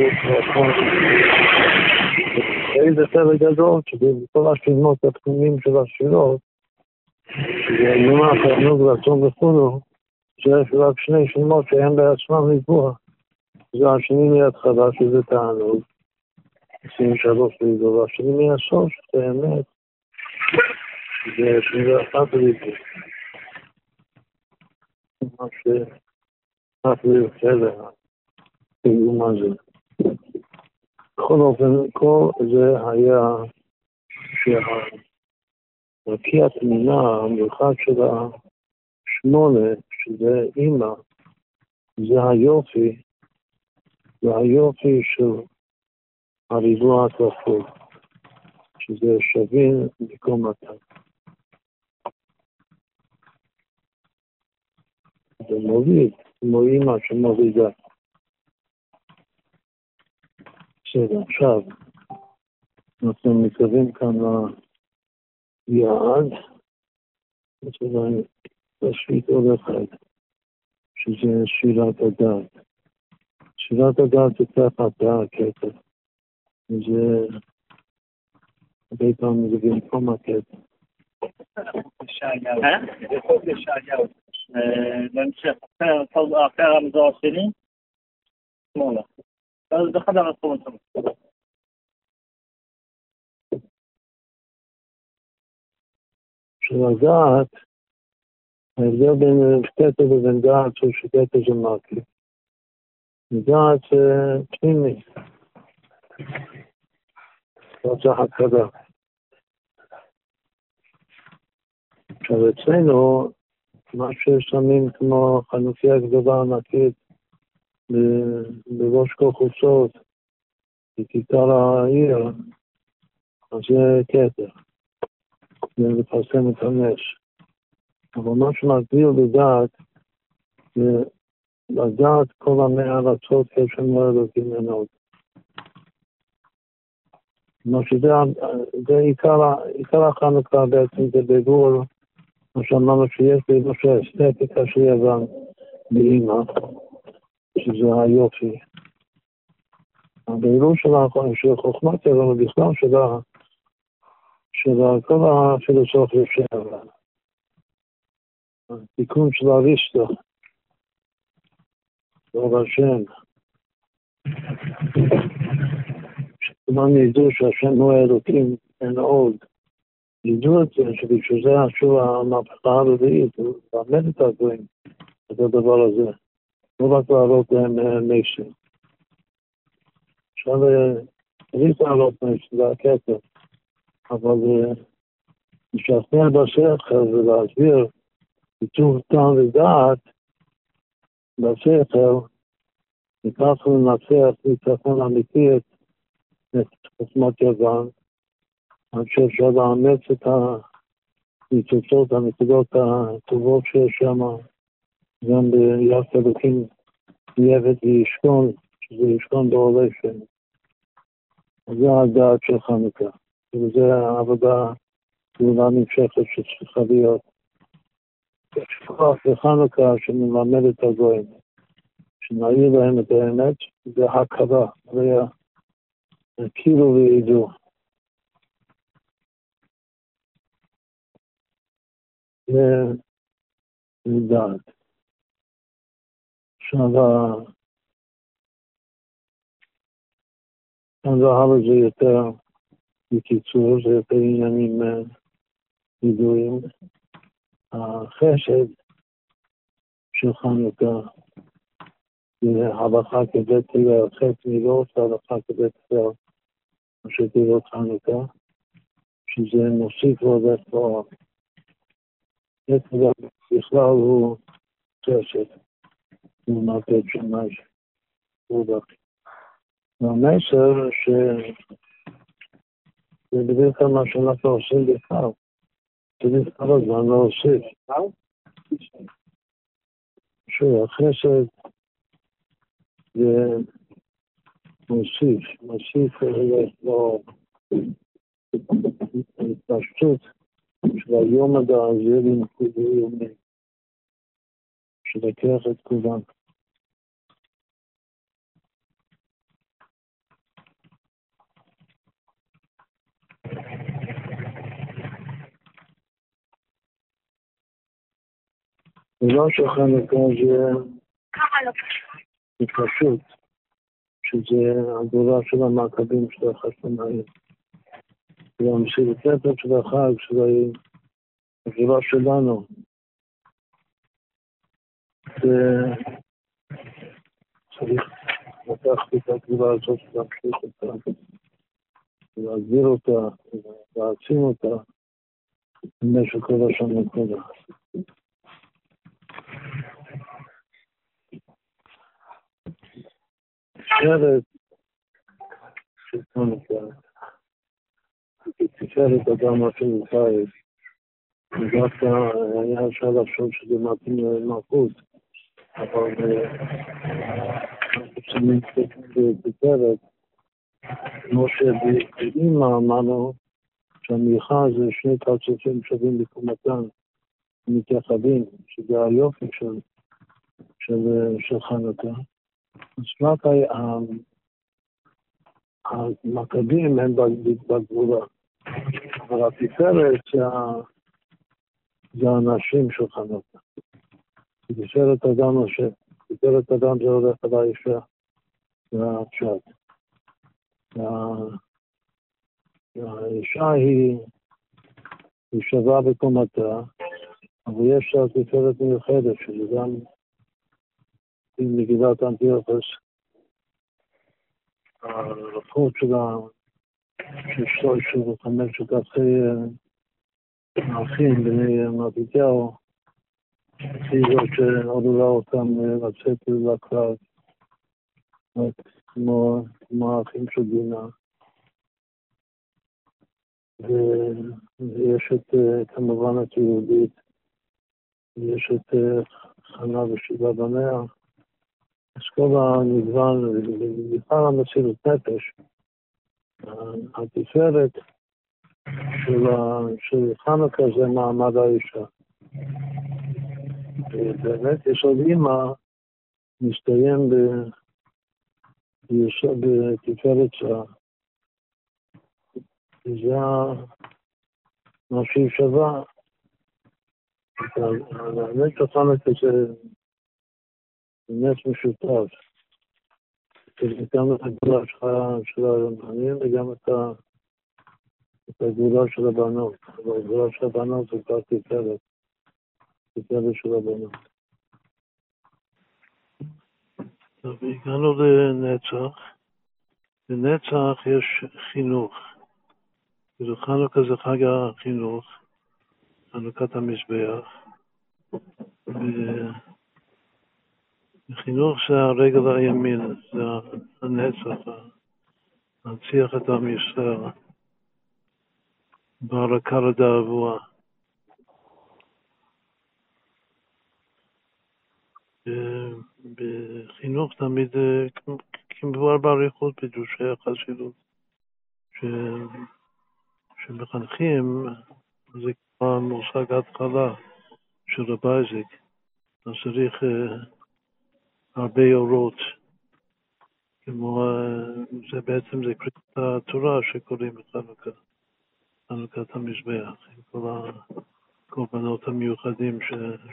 איזה פלא גדול, שבכל השמות התחומים של שזה אמונה, תענוג, רצון וכולו, שיש רק שני שמות שהם בעצמם ריבוע. זה השני מההתחלה שזה תענוג. 23 ליגו, והשני מהסוף, באמת, זה 21 ליגו. מה שאף ליותר, תראו מה זה. בכל אופן, כל זה היה שהרקיע התמונה, המיוחד של השמונה, שזה אימא, זה היופי, זה היופי של הריבוע הכפול, שזה שווים בכל מצב. זה מוביל, כמו אימא שמובילה. בסדר, עכשיו אנחנו מתקרבים כאן ליעד, אולי להשפיט עוד אחד, שזה שאלת הדעת. שאלת הדעת זה תחת הקטע. זה הרבה פעמים זה במקום הקטע.
בחוק ישעיהו, בהמשך, אחרי הרמזור השני, שמאלה. ואז באחד המקומות
של הדעת, ההבדל בין קטע לבין דעת הוא שקטע זה מרכיב. דעת זה פנימי. לא צריך הקרבה. עכשיו אצלנו, מה ששמים כמו חנוכיה גדולה ענקית בראש כל חוצות, בכיכר העיר, אז זה כתר, זה לפרסם את הנס. אבל מה שמגביל לדעת, זה לדעת כל המאה ארצות כשם לא אלוקים עינות. כלומר שזה עיקר החנוכה בעצם, זה בירור, מה שאמרנו שיש בירור של האסתטיקה של יוון באימא, שזה היופי. הבירור של חוכמת יוון, ובכלל של כל הפילוסופיה של יוון. התיקון של אריסטו, ברוך השם. כולם ידעו שהשם הוא האלוקים, אין עוד. ידעו את זה, שבשביל זה עשו המהפכה הרביעית, למד את הדברים, את הדבר הזה. לא רק להעלות להם מסר. אפשר צריך להעלות מסר, זה הקטע. אבל לשכנע בשכל ולהסביר ביטוח טעם ודעת בשכל, וכך לנצח ניצחון אמיתי את חוכמת יוון, אני חושב שעוד לאמץ את הניצוצות, הנקודות הטובות שיש שם, גם ביד אלוקים יבד וישכון, שזה ישכון בעולה שם. זה הדעת של חנוכה, וזה העבודה פעולה נמשכת שצריכה להיות. יש כוח בחנוכה שמלמד את הגויים, שנעיר להם את האמת, זה הכרה, זה הכירו וידעו. לדעת. עכשיו, הזהב הזה יותר, בקיצור, זה יותר עניינים ידועים. החשד של חנוכה זה הלכה כבית הלל, חטא מילות, הלכה כבית הלל, ראשי תיבות חנוכה, שזה מוסיף עוד את תואר. בכלל הוא חשד, שמש, הוא בכי. והמסר ש... זה בדיוק מה שאנחנו עושים בכלל. צריך כל הזמן להוסיף. שוב, החסד זה מוסיף, מוסיף לו התפשטות של היום הבא, זה שלקח את כולם. ולא שחנוכה זה פשוט, שזה הגדולה של המעקבים של החשמונאים. והמסירות נפש של החג, שזה הגדולה שלנו. וצריך לקחת את הגדולה הזאת ולהמשיך אותה, להגביר אותה, להעצים אותה במשך כל השנה כולה. תפארת של חנוכה, תפארת אדם אפילו חי, ודווקא היה אפשר לחשוב שזה מתאים למלכות, אבל כשאני בתפארת, כמו שבאימא אמרנו, שהמיכה זה שני פרצופים שווים בקומתן, מתייחדים, שזה היופי של, של, של חנוכה. אז רק המכבים הם בגבולה, אבל התפארת זה האנשים של חנוכה. תפארת אדם השם, תפארת אדם זה הולך על האישה והפשט. והאישה היא, היא שווה בקומתה, אבל יש לה תפארת מיוחדת, שזה גם עם מגילת אנטיוכוס, הרפות של שלושת וחמשת אחרי האחים בני מתתיהו, היא זאת שעודדה אותם לצאת לקרב, כמו האחים של דינה. ויש את, כמובן את יהודית, יש את חנה ושבעה בניה, אז כל המגוון, בכלל המסירות נפש, התפארת של חנוכה זה מעמד האישה. ובאמת יש עוד אימא, מסתיים בתפארת שלה. זה מה שהיא שווה. האמת החנוכה זה נס משותף. גם את הגדולה של הרמנים וגם את הגדולה של הבנות. אבל הגדולה של הבנות זה כבר תפארת. תפארת של הבנות. טוב, הגענו לנצח. לנצח יש חינוך. כאילו חנוכה זה חג החינוך, חנוכת המזבח. חינוך זה הרגל הימין, זה הנצח, להנציח את עם ישראל בהרקה לדאבוה. בחינוך תמיד, כמבואר באריכות בדושי החסידות, שמחנכים, זה כבר מושג התחלה של רב אייזיק, אז צריך הרבה אורות, כמו, זה בעצם זה קריאת התורה שקוראים בחנוכה, חנוכת המזבח, עם כל הקורבנות המיוחדים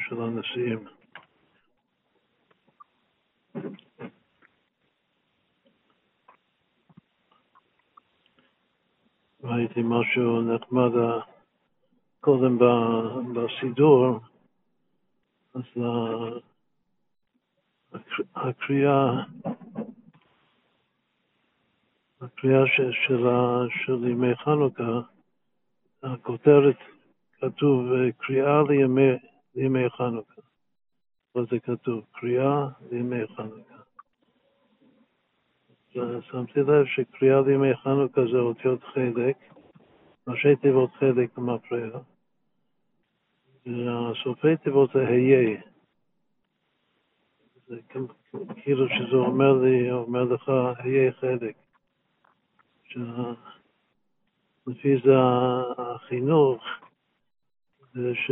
של הנשיאים. ראיתי משהו נחמד קודם בסידור, אז הקריאה, הקריאה של, של ימי חנוכה, הכותרת כתוב קריאה לימי, לימי חנוכה. פה זה כתוב, קריאה לימי חנוכה. שמתי לב שקריאה לימי חנוכה זה אותיות חלק, ראשי תיבות חלק במפריע, והסופי תיבות זה היה. זה כאילו שזה אומר לי, אומר לך, היה חלק. לפי זה החינוך, זה ש...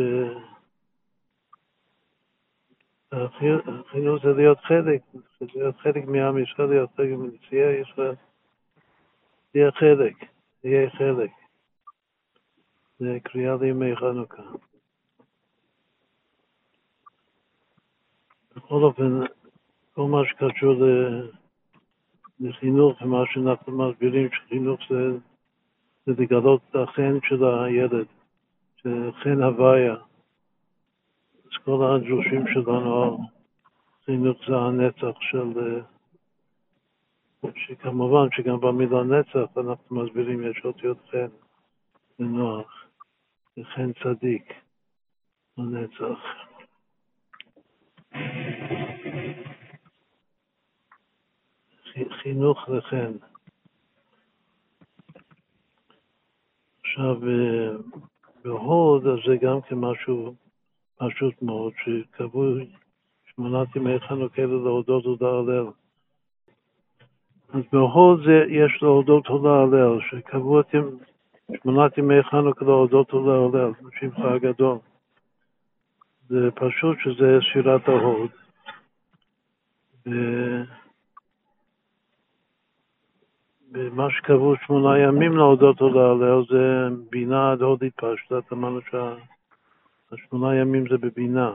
החינוך זה להיות חלק, זה להיות חלק מעם ישראל, להיות חלק מנשיאי ישראל. תהיה חלק, תהיה חלק. זה קריאה לימי חנוכה. בכל אופן, כל מה שקשור לחינוך ומה שאנחנו מסבירים שחינוך זה, זה לגלות את החן של הילד, שחן הוויה. כל הדרושים שלנו, חינוך זה הנצח של... שכמובן שגם במילה נצח אנחנו מסבירים יש אותיות חן ונוח, וחן צדיק, הנצח. חינוך וכן. עכשיו, אה, בהוד, אז זה גם כן משהו פשוט מאוד, שקבעו שמונת ימי חנוכה להודות תודה הלל. אז בהוד זה יש להודות תודה הלל, שקבעו את שמונת ימי חנוכה להודות תודה הלל, בשמחה הגדול. זה פשוט שזה שירת ההוד. ומה שקבעו שמונה ימים להודות תודה הלל זה בינה עד הוד התפשטת, אמרנו שהשמונה ימים זה בבינה.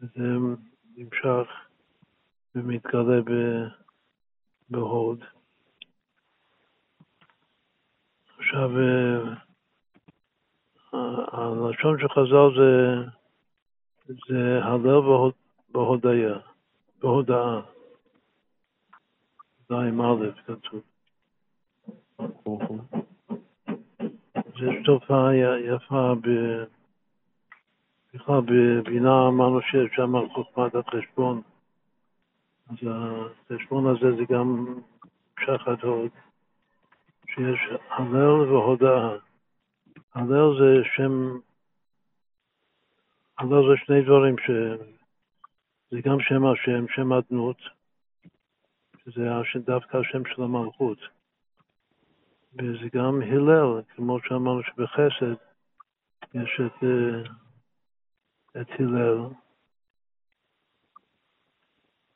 זה נמשך ומתגלה בהוד. עכשיו, הלשון של חז"ל זה, זה הלל בהודיה, בהודאה. זין א' כתוב. זו תופעה יפה בכלל בבינה אמרנו שיש שם חוכמת החשבון. אז החשבון הזה זה גם שחת הוד, שיש הלל והודאה. הלל זה שם, הלל זה שני דברים, ש... זה גם שם השם, שם אדנות, שזה דווקא השם של המלכות. וזה גם הלל, כמו שאמרנו שבחסד יש את, את הלל,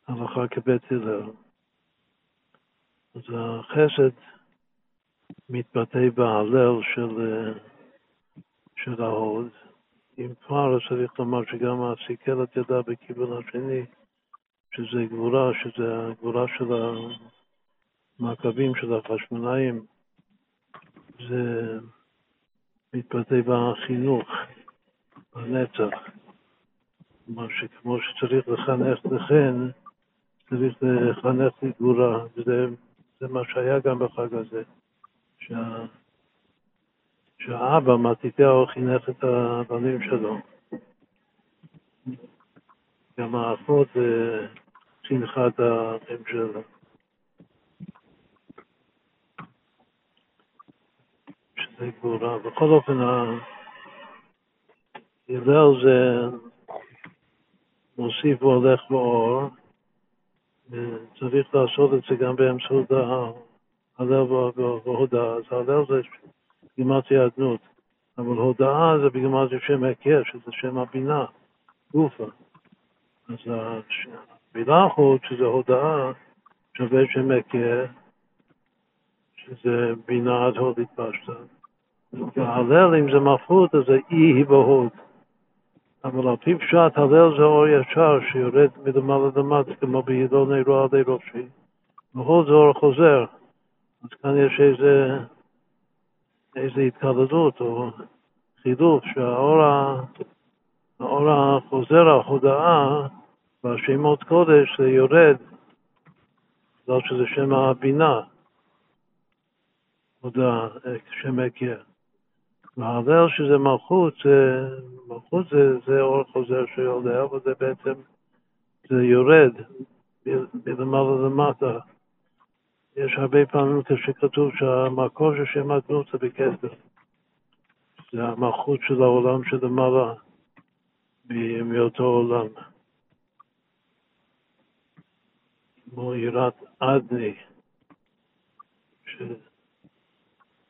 הלכה כבית הלל. אז החסד מתבטא בהלל של, של ההוד. אם כבר, צריך לומר שגם הסיכלת ידה בכיוון השני, שזה גבורה, שזה הגבורה של המעקבים של החשמונאים, זה מתבטא בחינוך, בנצח. כלומר שכמו שצריך לחנך לכן, צריך לחנך לגבורה, וזה זה מה שהיה גם בחג הזה, שה, שהאבא, מתתיהו, חינך את הבנים שלו. גם האחות חינכה את האחים שלה. שזה גבורה. בכל אופן, הלל זה מוסיף והולך באור, וצריך לעשות את זה גם באמצעות הלל והודאה. אז הלל זה גימטרי אדנות, אבל הודאה זה בגימטרי שם הכר, שזה שם הבינה, גופה. אז המילה אחות, שזה הודאה, שווה שם הכר, שזה בינה עד הוד התפשטה. והלל, אם זה מלכות, אז זה אי בהוד. אבל על פי פשט הלל זה אור ישר שיורד מלמעלה למטה, כמו בידו נרו על ידי ראשי. והוד זה אור חוזר. אז כאן יש איזה, איזה התקלדות או חילוף, שהאור האור החוזר, ההודעה, והשמות קודש זה יורד, לא שזה שם הבינה, הודעה, שם הכר. וההלל שזה מלכות, מלכות זה, זה אור חוזר שיודע, אבל זה בעצם, זה יורד מלמעלה למטה. יש הרבה פעמים כשכתוב שהמקור של שם הדמות זה בכסף. זה המלכות של העולם שלמעלה מאותו עולם. כמו יראת אדני, זה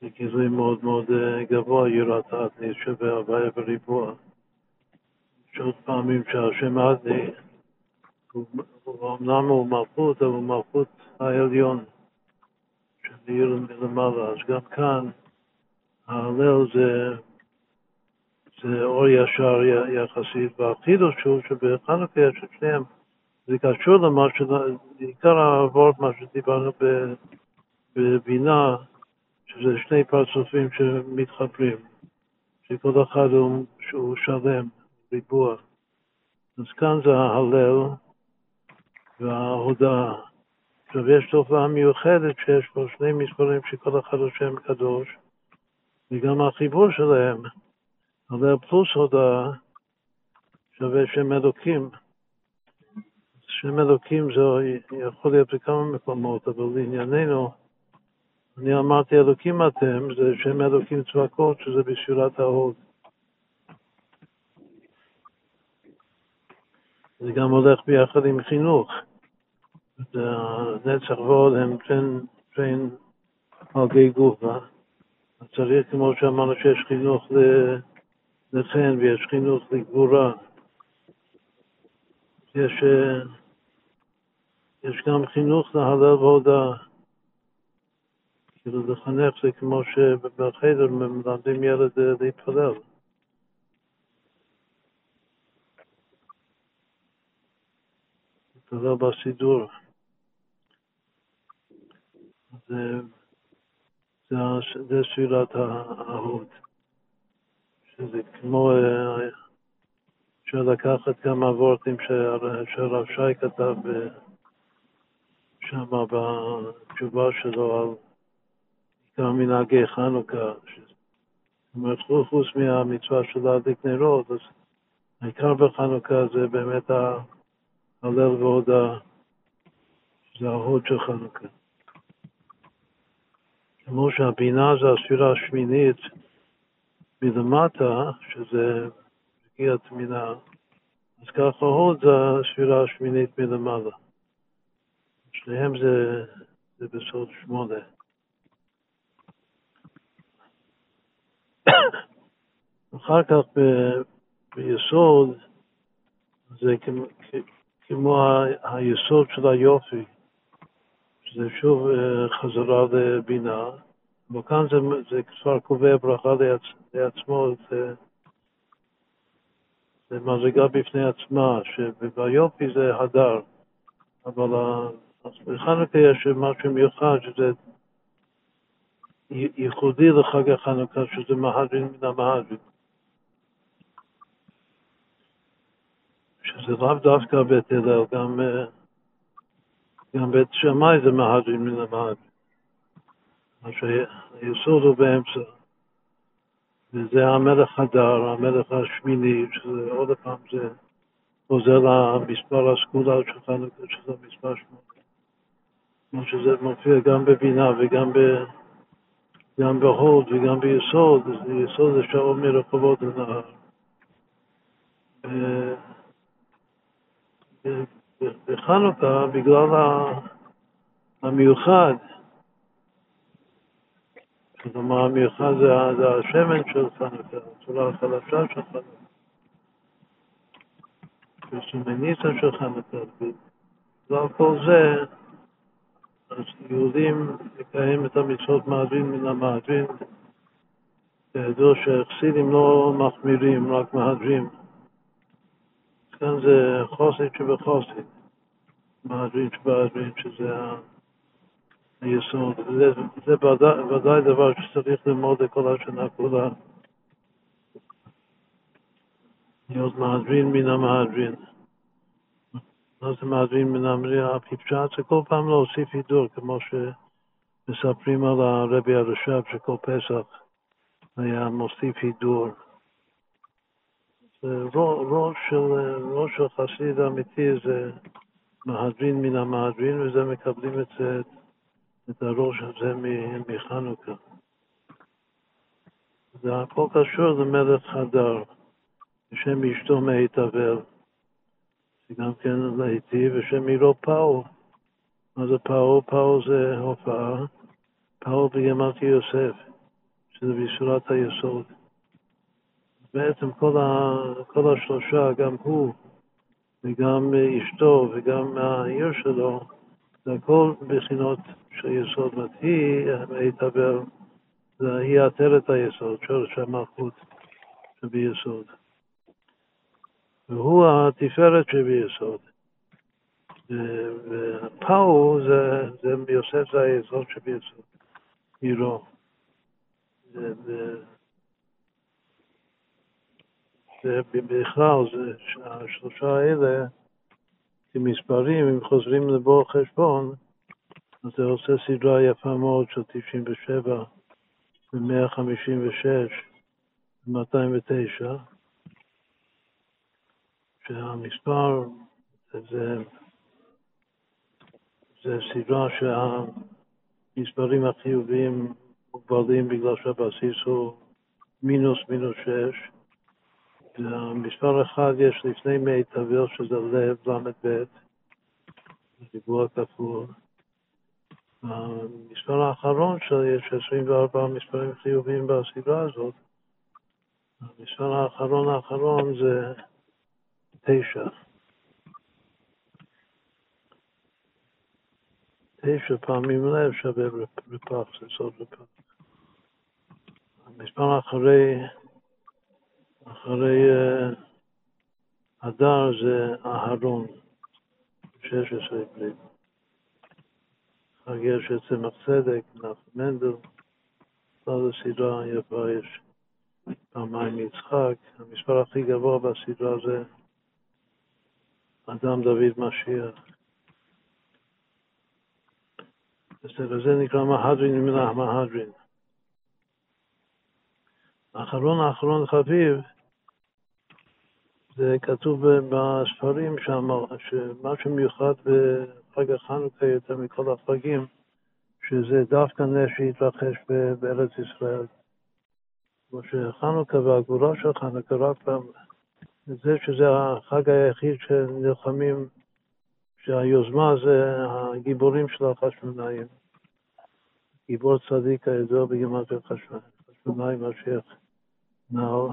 גילוי מאוד מאוד אה, גבוה, יראת שווה הוויה וריבוע. יש עוד פעמים שהשם אדני, אמנם הוא מלכות, אבל הוא מלכות העליון, של מלמעלה. אז גם כאן ההלל זה, זה אור ישר יחסית, והחידוש הוא שבחנוכה יש את שניהם. זה קשור למה ש... עיקר העבוד, מה שדיברנו בבינה, שזה שני פרצופים שמתחברים, שכל אחד הוא, שהוא שלם, ריבוע. אז כאן זה ההלל וההודעה. עכשיו יש תופעה מיוחדת שיש פה שני מספרים שכל אחד הוא שם קדוש, וגם החיבור שלהם, הלל פלוס הודעה, שווה שם אלוקים. שם אלוקים זה יכול להיות בכמה מקומות, אבל לענייננו, אני אמרתי אלוקים אתם, זה שם אלוקים צבקות, שזה בשירת ההוד. זה גם הולך ביחד עם חינוך. נצח ועוד הם בין הרגי גופה. צריך, כמו שאמרנו, שיש חינוך לחן ויש חינוך לגבורה. יש, יש גם חינוך להלל והודאה. כאילו לחנך זה כמו שבחדר מלמדים ילד להתפלל. להתפלל בסידור. זה, זה, ספירת ההוד, שזה כמו, אפשר לקחת כמה וורטים שהרב שי כתב שם בתשובה שלו על עיקר מנהגי חנוכה. זאת אומרת, חוץ מהמצווה של להדליק נרות, אז העיקר בחנוכה זה באמת הלל והודאה, שזה ההוד של חנוכה. כמו שהבינה זה הספירה השמינית מלמטה, שזה שגיאת מינה, אז ככה הוד זה הספירה השמינית מלמעלה. שניהם זה, זה בסוד שמונה. אחר כך ב, ביסוד זה כמו, כמו היסוד של היופי. שזה שוב אה, חזרה לבינה, וכאן זה, זה כבר קובע ברכה לעצ, לעצמו, זה, זה מזיגה בפני עצמה, שביופי זה הדר, אבל בחנוכה יש משהו מיוחד, שזה ייחודי לחג החנוכה, שזה מהדרין מן המהדרין. שזה לאו דווקא בית הלל, גם uh, גם בית שמאי זה מהדרין מן המהדרין. מה שהיסוד הוא באמצע. וזה המלך הדר, המלך השמיני, שזה עוד פעם זה חוזר למספר הסגולה של חנוכה, שזה מספר שמונה. כמו שזה מופיע גם בבינה וגם ב... גם בהוד וגם ביסוד, יסוד זה שעור מרחובות לנהר. בחנוכה, בגלל המיוחד, כלומר המיוחד זה, זה השמן של חנוכה, הצורה החלשה של חנוכה, וסומניסה של חנוכה, בגלל כל זה, אז יהודים לקיים את המצוות מהדרין מן המהדרין, ידוע שחסידים לא מחמירים, רק מהדרים. כאן זה חוסית שבחוסית, מהדרין שבהדרין, שזה היסוד. זה, זה ודאי, ודאי דבר שצריך ללמוד לכל השנה כולה. להיות מהדרין מן המהדרין. מה זה מהדרין מן המהדרין? הפשט זה כל פעם להוסיף הידור, כמו שמספרים על הרבי הרש"ב שכל פסח היה מוסיף הידור. ראש של, ראש של חסיד אמיתי זה מהדרין מן המהדרין, וזה מקבלים את, זה, את הראש הזה מחנוכה. זה הכל קשור למלך חדר, בשם אשתו מהתאבל, שגם כן להיטיב, ושם עירו פאו. מה זה פאו? פאו זה הופעה, פאו בגמרתי יוסף, שזה בשורת היסוד. בעצם כל, ה, כל השלושה, גם הוא וגם אשתו וגם העיר שלו, זה הכל בחינות של יסוד. זאת היא, התאבל, היא עטרת היסוד, שורש המלכות שביסוד. והוא התפארת שביסוד. ופאו זה, זה יוסף זה היסוד שביסוד, עירו. ובכלל, השלושה האלה, כמספרים, אם חוזרים לבור חשבון, אז זה עושה סדרה יפה מאוד של 97 ו-156 ו-209, שהמספר זה, זה סדרה שהמספרים החיוביים מוגבלים בגלל שהבסיס הוא מינוס מינוס 6, מספר אחד יש לפני מי תבל שזה לב ל"ב, ריבוע כפול. המספר האחרון יש 24 מספרים חיוביים בסדרה הזאת. המספר האחרון האחרון זה תשע. תשע פעמים לב שווה רפ"ח, זה סוד רפ"ח. המספר אחרי אחרי הדר זה אהרון, 16 בלי. חגר של צמח צדק, נחם מנדל, זו הסדרה יפה, יש פעמיים יצחק. המספר הכי גבוה בסדרה זה אדם דוד משיח. וזה נקרא מהדרין מן המהדרין. האחרון האחרון חביב זה כתוב בספרים שם, שמה שמיוחד בחג החנוכה יותר מכל החגים, שזה דווקא נס שהתרחש בארץ ישראל. כמו שחנוכה והגבורה של חנוכה רק זה שזה החג היחיד שנלחמים, שהיוזמה זה הגיבורים של החשמונאים. גיבור צדיק הידוע בגימטר חשמונאים, משיח נאור.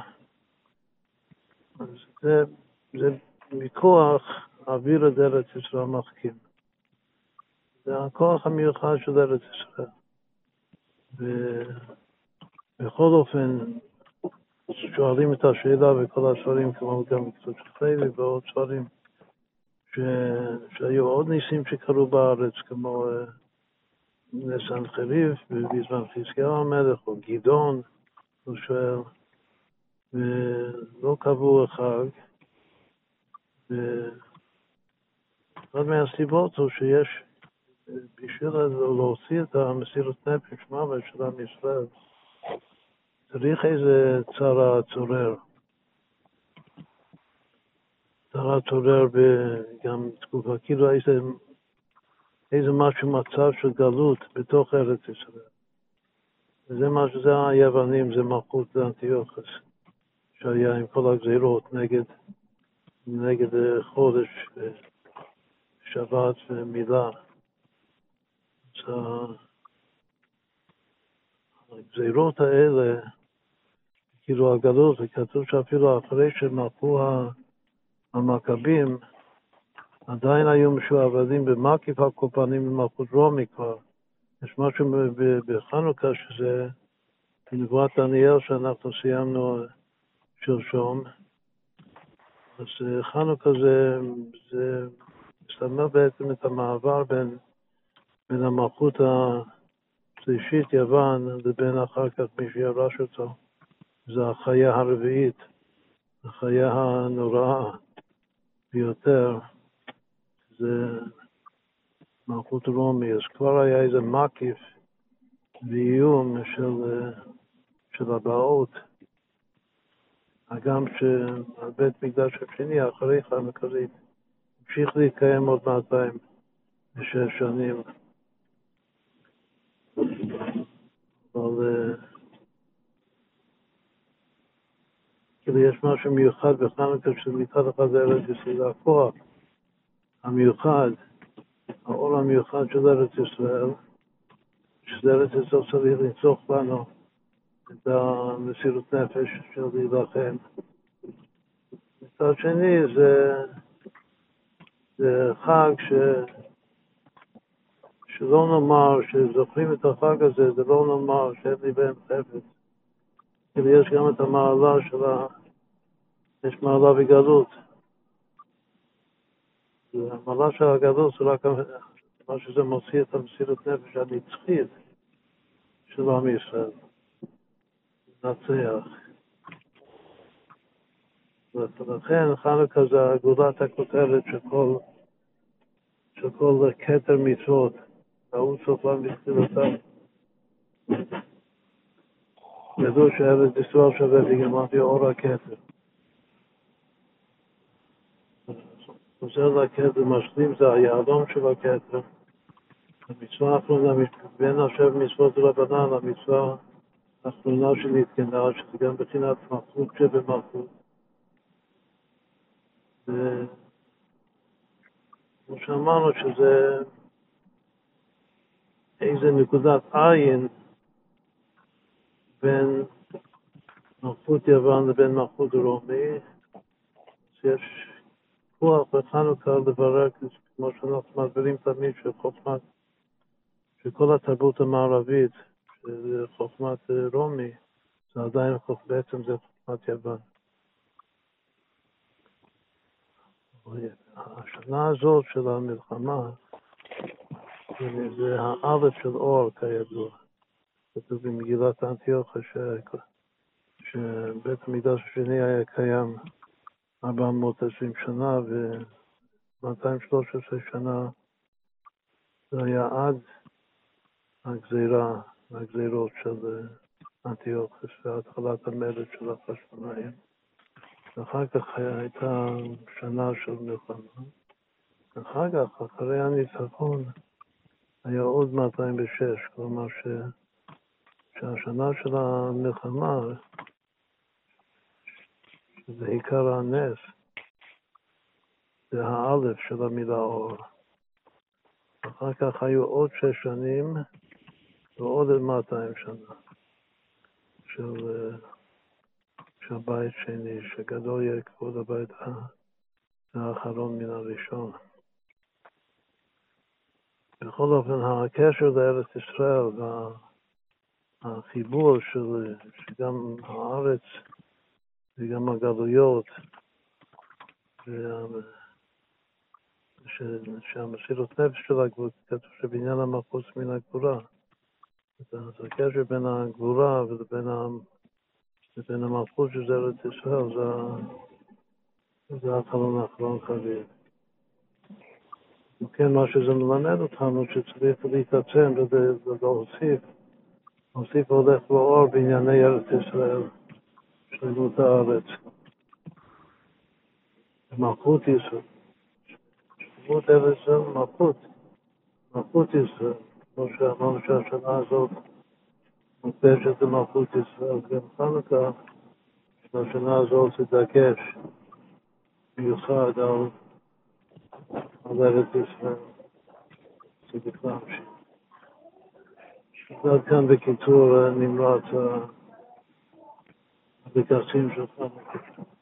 אז זה, זה מכוח אוויר את ארץ ישראל מחכים. זה הכוח המיוחד של ארץ ישראל. ובכל אופן, שואלים את השאלה בכל הספרים, כמו גם קצת חייבי ועוד ספרים, ש... שהיו עוד ניסים שקרו בארץ, כמו אה, נס חריף, בזמן חזקיהו המלך, או גדעון, הוא שואל, ולא קבעו חג. ואחת מהסיבות הוא שיש, בשביל להוציא את המסירות נפש מוות של עם ישראל, צריך איזה צרה צורר. צרה צורר גם תקופה, כאילו איזה, איזה משהו, מצב של גלות בתוך ארץ ישראל. וזה מה שזה היוונים, זה מלכות לאנטיוכוס. שהיה עם כל הגזירות נגד, נגד אה, חודש, שבת ומילה. אז הגזירות האלה, כאילו הגלות, וכתוב שאפילו אחרי שמלכו המכבים, עדיין היו משועבדים במקיף הקופנים במלכות רומי כבר. יש משהו בחנוכה שזה בנבואת דניאל שאנחנו סיימנו שלשום. אז אה, חנוכה זה, זה מסתמל בעצם את המעבר בין, בין המלכות השלישית יוון לבין אחר כך מי שירש אותו. זה החיה הרביעית, החיה הנוראה ביותר, זה מלכות רומי. אז כבר היה איזה מקיף ואיום של, של הבאות. הגם שבית מקדש השני, אחרי חנוכרית, המשיך להתקיים עוד 206 שנים. אבל כאילו יש משהו מיוחד בחנוכה שמצד אחד זה ארץ ישראל, הכוח המיוחד, האור המיוחד של ארץ ישראל, שזה ארץ ישראל צריך לצרוך בנו את המסירות נפש של להילחם. מצד שני זה, זה חג ש, שלא נאמר, שזוכרים את החג הזה, זה לא נאמר שאין לי בהם חפץ. כאילו יש גם את המעלה של ה... יש מעלה בגלות. המעלה של הגלות זה רק מה שזה מוציא את המסירות נפש הנצחית של עם ישראל. לנצח. ולכן חנוכה זה גולת הכותרת של כל, של כל כתר מצוות, ההוא סופם בתחילתם. ידעו שארץ ישראל שווה בגמרתי אור הכתר. חוזר לכתר, משלים זה היהלום של הכתר. המצווה האחרונה, בין עכשיו מצוות רבנן, המצווה האחרונה שנתקנה, שזה גם בחינת מלכות שבמלכות. וכמו שאמרנו שזה איזה נקודת עין בין מלכות יוון לבין מלכות רומי, שיש כוח בחנוכה לברר, כמו שאנחנו מסבירים תמיד, שחוכמת, שכל התרבות המערבית, שזה חוכמת רומי, זה עדיין, בעצם זה חוכמת יוון. השנה הזאת של המלחמה זה האלף של אור, כידוע. כתוב במגילת אנטיוכיה שבית המקדש השני היה קיים 420 שנה ו-213 שנה זה היה עד הגזירה, הגזירות של אנטיוכוס והתחלת המרד של החשמונאים. ואחר כך הייתה שנה של מלחמה. אחר כך, אחרי הניצחון, היה עוד 206, כלומר ש... שהשנה של המלחמה, שזה עיקר הנס, זה האלף של המילה אור. אחר כך היו עוד שש שנים ועוד 200 שנה של, של בית שני, שגדול יהיה כבוד הבית האחרון מן הראשון. בכל אופן, הקשר לארץ ישראל והחיבור של שגם הארץ וגם הגלויות, שהמסירות נפש של הגבול, כתוב שבעניין המלכות מן הגבורה. אז הקשר בין הגבורה ובין לבין המלכות של ארץ ישראל, זה, זה החלון האחרון חביב. כן, מה שזה מלמד אותנו, שצריך להתעצם ולהוסיף, להוסיף הולך לאור בענייני ארץ ישראל, שלמות הארץ. מלכות ישראל. שלמות ארץ ישראל מלכות. מלכות ישראל. כמו שאמרנו שהשנה הזאת מוקדשת למלכות ישראל, גם חנוכה, שהשנה הזאת זה דגש מיוחד על, על ארץ ישראל. זה בכלל עד כאן בקיצור נמרץ הלקחים של חנוכה.